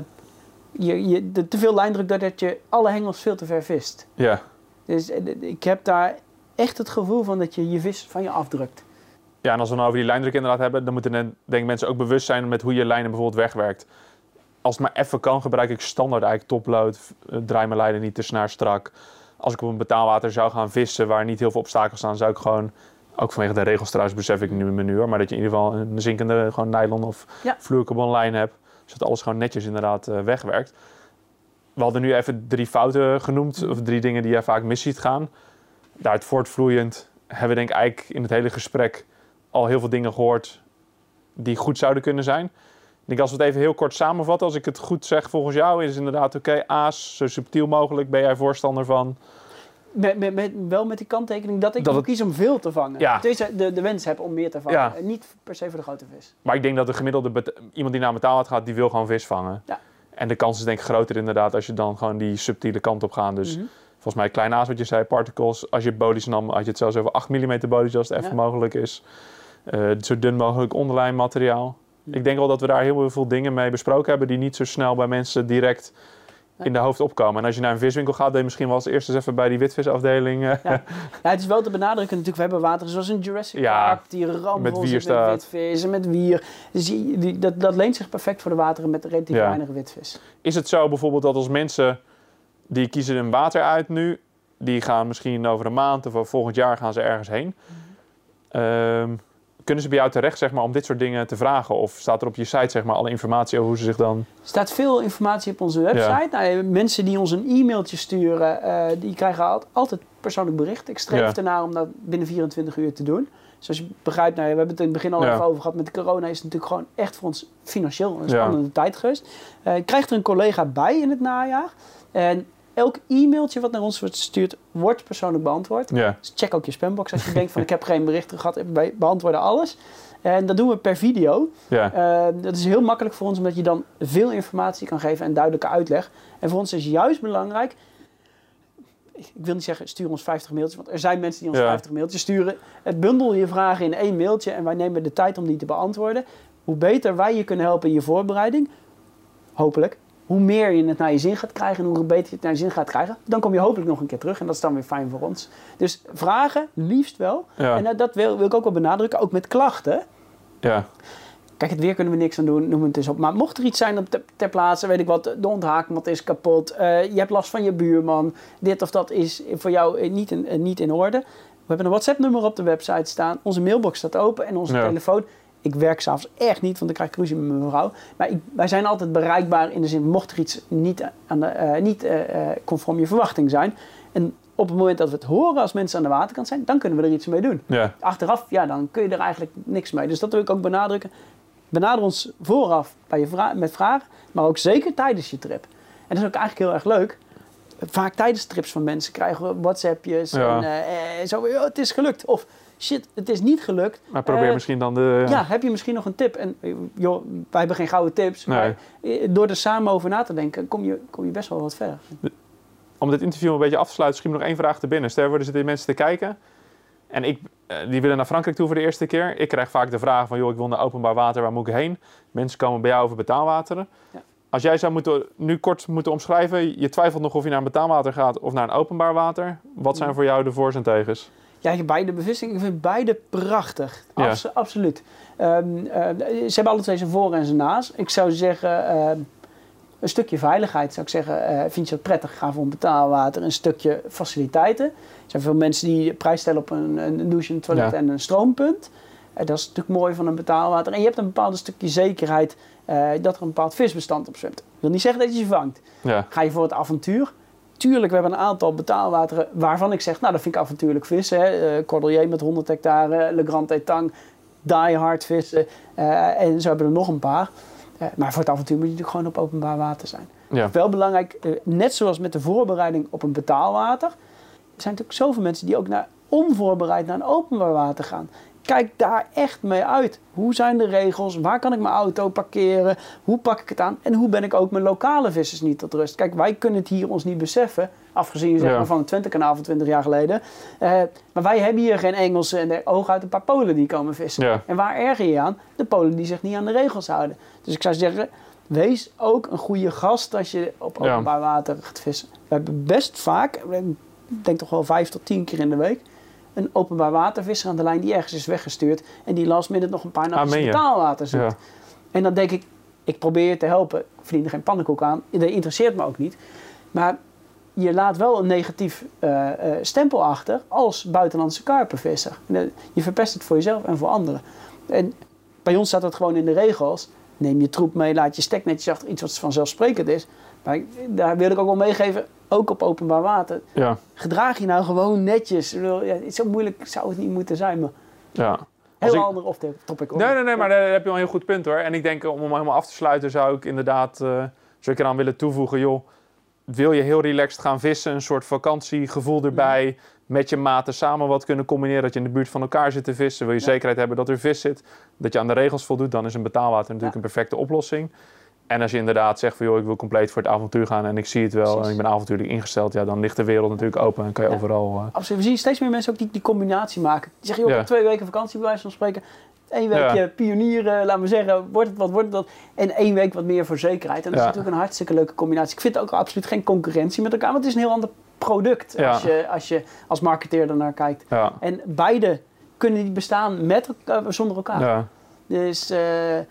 je, je, de, te veel lijndruk doordat je alle hengels veel te ver vist. ja. Dus ik heb daar echt het gevoel van dat je je vis van je afdrukt. Ja, en als we nou over die lijndruk inderdaad hebben, dan moeten denk ik mensen ook bewust zijn met hoe je lijnen bijvoorbeeld wegwerkt. Als het maar even kan, gebruik ik standaard eigenlijk topload. eh, Draai mijn lijnen niet te snaar strak. Als ik op een betaalwater zou gaan vissen waar niet heel veel obstakels staan, zou ik gewoon, ook vanwege de regels trouwens besef ik nu mijn nu hoor, maar dat je in ieder geval een zinkende gewoon nylon of Ja. vloercarbon lijn hebt. Zodat alles gewoon netjes inderdaad eh, wegwerkt. We hadden nu even drie fouten genoemd, of drie dingen die je vaak mis ziet gaan. Daaruit voortvloeiend hebben we denk ik eigenlijk in het hele gesprek al heel veel dingen gehoord die goed zouden kunnen zijn. Ik denk als we het even heel kort samenvatten, als ik het goed zeg volgens jou, is inderdaad oké, aas, zo subtiel mogelijk. Ben jij voorstander van? Met, met, met, wel met die kanttekening dat ik Dat ook het- kies om veel te vangen. Ja. De, de wens heb om meer te vangen. Ja. En niet per se voor de grote vis. Maar ik denk dat de gemiddelde iemand die naar betaald gaat, die wil gewoon vis vangen. Ja. En de kans is denk ik groter inderdaad als je dan gewoon die subtiele kant op gaat. Dus Mhm. volgens mij klein naast wat je zei, particles. Als je bodies nam, had je het zelfs over 8 mm bodies als het even Ja. mogelijk is. Eh, zo dun mogelijk onderlijn materiaal. Ik denk wel dat we daar heel veel dingen mee besproken hebben die niet zo snel bij mensen direct in de hoofd opkomen. En als je naar een viswinkel gaat, dan misschien wel als eerste eens even bij die witvisafdeling. eh, Ja. Ja, het is wel te benadrukken natuurlijk. We hebben wateren zoals een Jurassic Ja, Park, die ramvol met met witvis en met wier. Dus die, dat, dat leent zich perfect voor de wateren met relatief Ja. weinig witvis. Is het zo bijvoorbeeld dat als mensen die kiezen een water uit nu, die gaan misschien over een maand of volgend jaar gaan ze ergens heen. Ehm, kunnen ze bij jou terecht zeg maar, om dit soort dingen te vragen? Of staat er op je site zeg maar, alle informatie over hoe ze zich dan... Er staat veel informatie op onze website. Nou, mensen die ons een e-mailtje sturen, eh, die krijgen al- altijd persoonlijk bericht. Ik streef Ja. ernaar om dat binnen 24 uur te doen. Zoals je begrijpt, nou, ja, we hebben het in het begin al Ja. even over gehad. Met corona is het natuurlijk gewoon echt voor ons financieel een Ja. spannende tijd geweest. Eh, je krijgt er een collega bij in het najaar. En elk e-mailtje wat naar ons wordt gestuurd, wordt persoonlijk beantwoord. Ja, Dus check ook je spambox als je denkt van ik heb geen berichten gehad. Wij beantwoorden alles. En dat doen we per video. ja, Uh, dat is heel makkelijk voor ons, omdat je dan veel informatie kan geven en duidelijke uitleg. En voor ons is juist belangrijk. Ik wil niet zeggen, stuur ons 50 mailtjes, want er zijn mensen die ons Ja. 50 mailtjes sturen. Het bundel je vragen in één mailtje en wij nemen de tijd om die te beantwoorden. Hoe beter wij je kunnen helpen in je voorbereiding, hopelijk, hoe meer je het naar je zin gaat krijgen en hoe beter je het naar je zin gaat krijgen, dan kom je hopelijk nog een keer terug en dat is dan weer fijn voor ons. Dus vragen, liefst wel. ja, En dat, dat wil, wil ik ook wel benadrukken, ook met klachten. ja, Kijk, het weer kunnen we niks aan doen, noem het eens op. Maar mocht er iets zijn op ter, ter plaatse, weet ik wat, de onthaakmat is kapot, eh, je hebt last van je buurman, dit of dat is voor jou eh, niet in, eh, niet in orde. We hebben een WhatsApp-nummer op de website staan, onze mailbox staat open en onze Ja. telefoon. Ik werk s'avonds echt niet, want ik krijg ik ruzie met mijn vrouw. Maar ik, wij zijn altijd bereikbaar in de zin, mocht er iets niet, aan de, eh, niet eh, eh, conform je verwachting zijn. En op het moment dat we het horen als mensen aan de waterkant zijn, dan kunnen we er iets mee doen ja, achteraf, ja, dan kun je er eigenlijk niks mee. Dus dat wil ik ook benadrukken. Benader ons vooraf bij je vra- met vragen, maar ook zeker tijdens je trip. En dat is ook eigenlijk heel erg leuk. Vaak tijdens trips van mensen krijgen we WhatsAppjes Ja. en zo, "Oh, het is gelukt. Of shit, het is niet gelukt. maar probeer Eh, misschien dan de... Ja, heb je misschien nog een tip? En eh, joh, wij hebben geen gouden tips, Nee. maar eh, door er samen over na te denken, kom je, kom je best wel wat verder. Om dit interview een beetje af te sluiten, schiet me nog één vraag te binnen. Stel, er zitten mensen te kijken en ik, die willen naar Frankrijk toe voor de eerste keer. Ik krijg vaak de vraag van, joh, ik wil naar openbaar water, waar moet ik heen? Mensen komen bij jou over betaalwateren. Ja. Als jij zou moeten, nu kort moeten omschrijven, je twijfelt nog of je naar een betaalwater gaat of naar een openbaar water. Wat zijn voor jou de voor's en tegens? Ja, beide bevissingen. Ik vind beide prachtig. Ja. Absoluut. Ehm, eh, ze hebben alle twee zijn voor en zijn naast. Ik zou zeggen, ehm, een stukje veiligheid zou ik zeggen. eh, vind je dat prettig? Ga voor een betaalwater. Een stukje faciliteiten. Er zijn veel mensen die prijs stellen op een, een douche, een toilet Ja. en een stroompunt. Eh, dat is natuurlijk mooi van een betaalwater. En je hebt een bepaald stukje zekerheid dat er een bepaald visbestand op zwemt. Ik wil niet zeggen dat je ze vangt. Ja, Ga je voor het avontuur? Tuurlijk, we hebben een aantal betaalwateren waarvan ik zeg, nou dat vind ik avontuurlijk vissen. Hè. Eh, Cordelier met 100 hectare, Le Grand Etang, Die Hard vissen. eh, en zo hebben we er nog een paar. Eh, maar voor het avontuur moet je natuurlijk gewoon op openbaar water zijn. ja, Wel belangrijk, net zoals met de voorbereiding op een betaalwater. Er zijn natuurlijk zoveel mensen die ook naar, onvoorbereid naar een openbaar water gaan. Kijk daar echt mee uit. Hoe zijn de regels? Waar kan ik mijn auto parkeren? Hoe pak ik het aan? En hoe ben ik ook mijn lokale vissers niet tot rust? Kijk, wij kunnen het hier ons niet beseffen. Afgezien zeg Ja. maar, van het Twente-kanaal van 20 jaar geleden. Eh, maar wij hebben hier geen Engelsen en de ogen uit een paar Polen die komen vissen. Ja. En waar erger je aan? De Polen die zich niet aan de regels houden. Dus ik zou zeggen, wees ook een goede gast als je op openbaar water gaat vissen. We hebben best vaak, ik denk toch wel vijf tot tien keer in de week, een openbaar watervisser aan de lijn die ergens is weggestuurd en die last minute nog een paar nachtjes meen je? betaalwater zoekt. ja, En dan denk ik, ik probeer je te helpen. Ik verdien er geen pannenkoek aan. Dat interesseert me ook niet. Maar je laat wel een negatief eh, eh, stempel achter als buitenlandse karpenvisser. En, eh, Je verpest het voor jezelf en voor anderen. En bij ons staat dat gewoon in de regels. Neem je troep mee, laat je stek netjes achter. Iets wat vanzelfsprekend is. Maar daar wil ik ook wel meegeven, ook op openbaar water. ja, Gedraag je nou gewoon netjes. Zo moeilijk zou het niet moeten zijn, maar ja. Heel ik- ander hoor. Nee, nee, nee, maar daar heb je wel een heel goed punt hoor. En ik denk, om hem helemaal af te sluiten, zou ik inderdaad, eh zou ik eraan willen toevoegen, joh, wil je heel relaxed gaan vissen, een soort vakantiegevoel erbij, met je maten samen wat kunnen combineren, dat je in de buurt van elkaar zit te vissen, wil je Ja. zekerheid hebben dat er vis zit, dat je aan de regels voldoet, dan is een betaalwater natuurlijk Ja. een perfecte oplossing. En als je inderdaad zegt van joh, ik wil compleet voor het avontuur gaan en ik zie het wel Precies. en ik ben avontuurlijk ingesteld, ja, dan ligt de wereld natuurlijk open en kan je Ja. overal. eh, Absoluut. We zien steeds meer mensen ook die, die combinatie maken. Die zeggen, joh, ik Ja. twee weken vakantie bij wijze van spreken. Eén weekje Ja. pionieren, laten we zeggen, wordt het wat, wordt het wat. En één week wat meer voor zekerheid. En dat is natuurlijk een hartstikke leuke combinatie. Ik vind ook absoluut geen concurrentie met elkaar, want het is een heel ander product als, je, als je als marketeer ernaar kijkt. En beide kunnen die bestaan met elkaar, zonder elkaar. Dus eh, eh,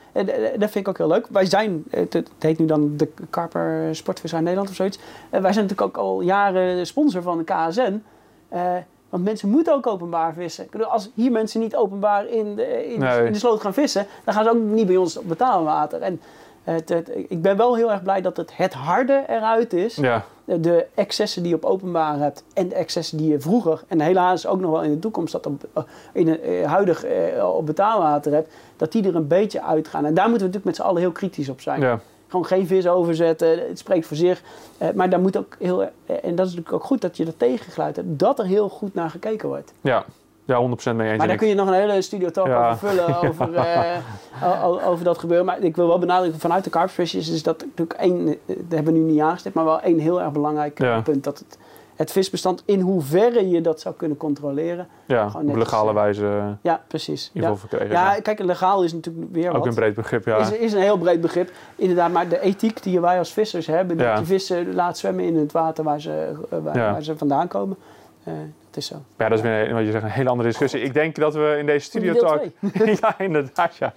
dat vind ik ook heel leuk. Wij zijn, het, het heet nu dan de Karper Sportvisserij Nederland of zoiets. En wij zijn natuurlijk ook al jaren sponsor van de KSN. Eh, want mensen moeten ook openbaar vissen. Ik bedoel, Als hier mensen niet openbaar in de, in, Nee. in de sloot gaan vissen, dan gaan ze ook niet bij ons op betaalwater. En het, het- ik ben wel heel erg blij dat het, het harde eruit is. ja, De excessen die je op openbaar hebt en de excessen die je vroeger, en helaas ook nog wel in de toekomst dat op, eh, in het eh, huidig eh, op betaalwater hebt, dat die er een beetje uitgaan. En daar moeten we natuurlijk met z'n allen heel kritisch op zijn. ja, Gewoon geen vis overzetten, het spreekt voor zich. Eh, maar daar moet ook heel, en dat is natuurlijk ook goed dat je er tegengeluid hebt, dat er heel goed naar gekeken wordt. ja, ja, 100% mee eens. Maar daar ik- kun je nog een hele studio talk Ja. over vullen, over, eh, over dat gebeuren. Maar ik wil wel benadrukken, vanuit de carp fishes is dat natuurlijk één, eh, dat hebben we nu niet aangestipt, maar wel één heel erg belangrijk Ja. punt. Dat het, het visbestand, in hoeverre je dat zou kunnen controleren. ja, op legale eh, wijze Ja, precies. Ja, verkregen. ja kijk, legaal is natuurlijk weer Ook wat. een breed begrip, ja. Is, is een heel breed begrip. Inderdaad, maar de ethiek die wij als vissers hebben, dat je vissen laat zwemmen in het water waar ze, waar, ze vandaan komen. Dat is zo. Ja, dat is weer een, wat je zegt, een hele andere discussie. Ik denk dat we in deze studio talk... ja, inderdaad, ja.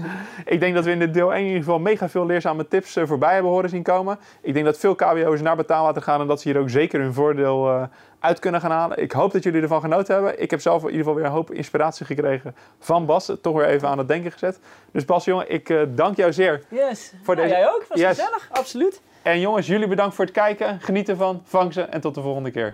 Ik denk dat we in dit deel 1 in ieder geval mega veel leerzame tips eh, voorbij hebben horen zien komen. Ik denk dat veel KWO's naar betaalwater gaan en dat ze hier ook zeker hun voordeel eh, uit kunnen gaan halen. Ik hoop dat jullie ervan genoten hebben. Ik heb zelf in ieder geval weer een hoop inspiratie gekregen van Bas. Toch weer even aan het denken gezet. Dus Bas, jongen, ik eh, dank jou zeer. Yes. Voor Nou, deze- Jij ook? Was Yes. gezellig? Absoluut. En jongens, jullie bedankt voor het kijken. Geniet ervan, vang ze en tot de volgende keer.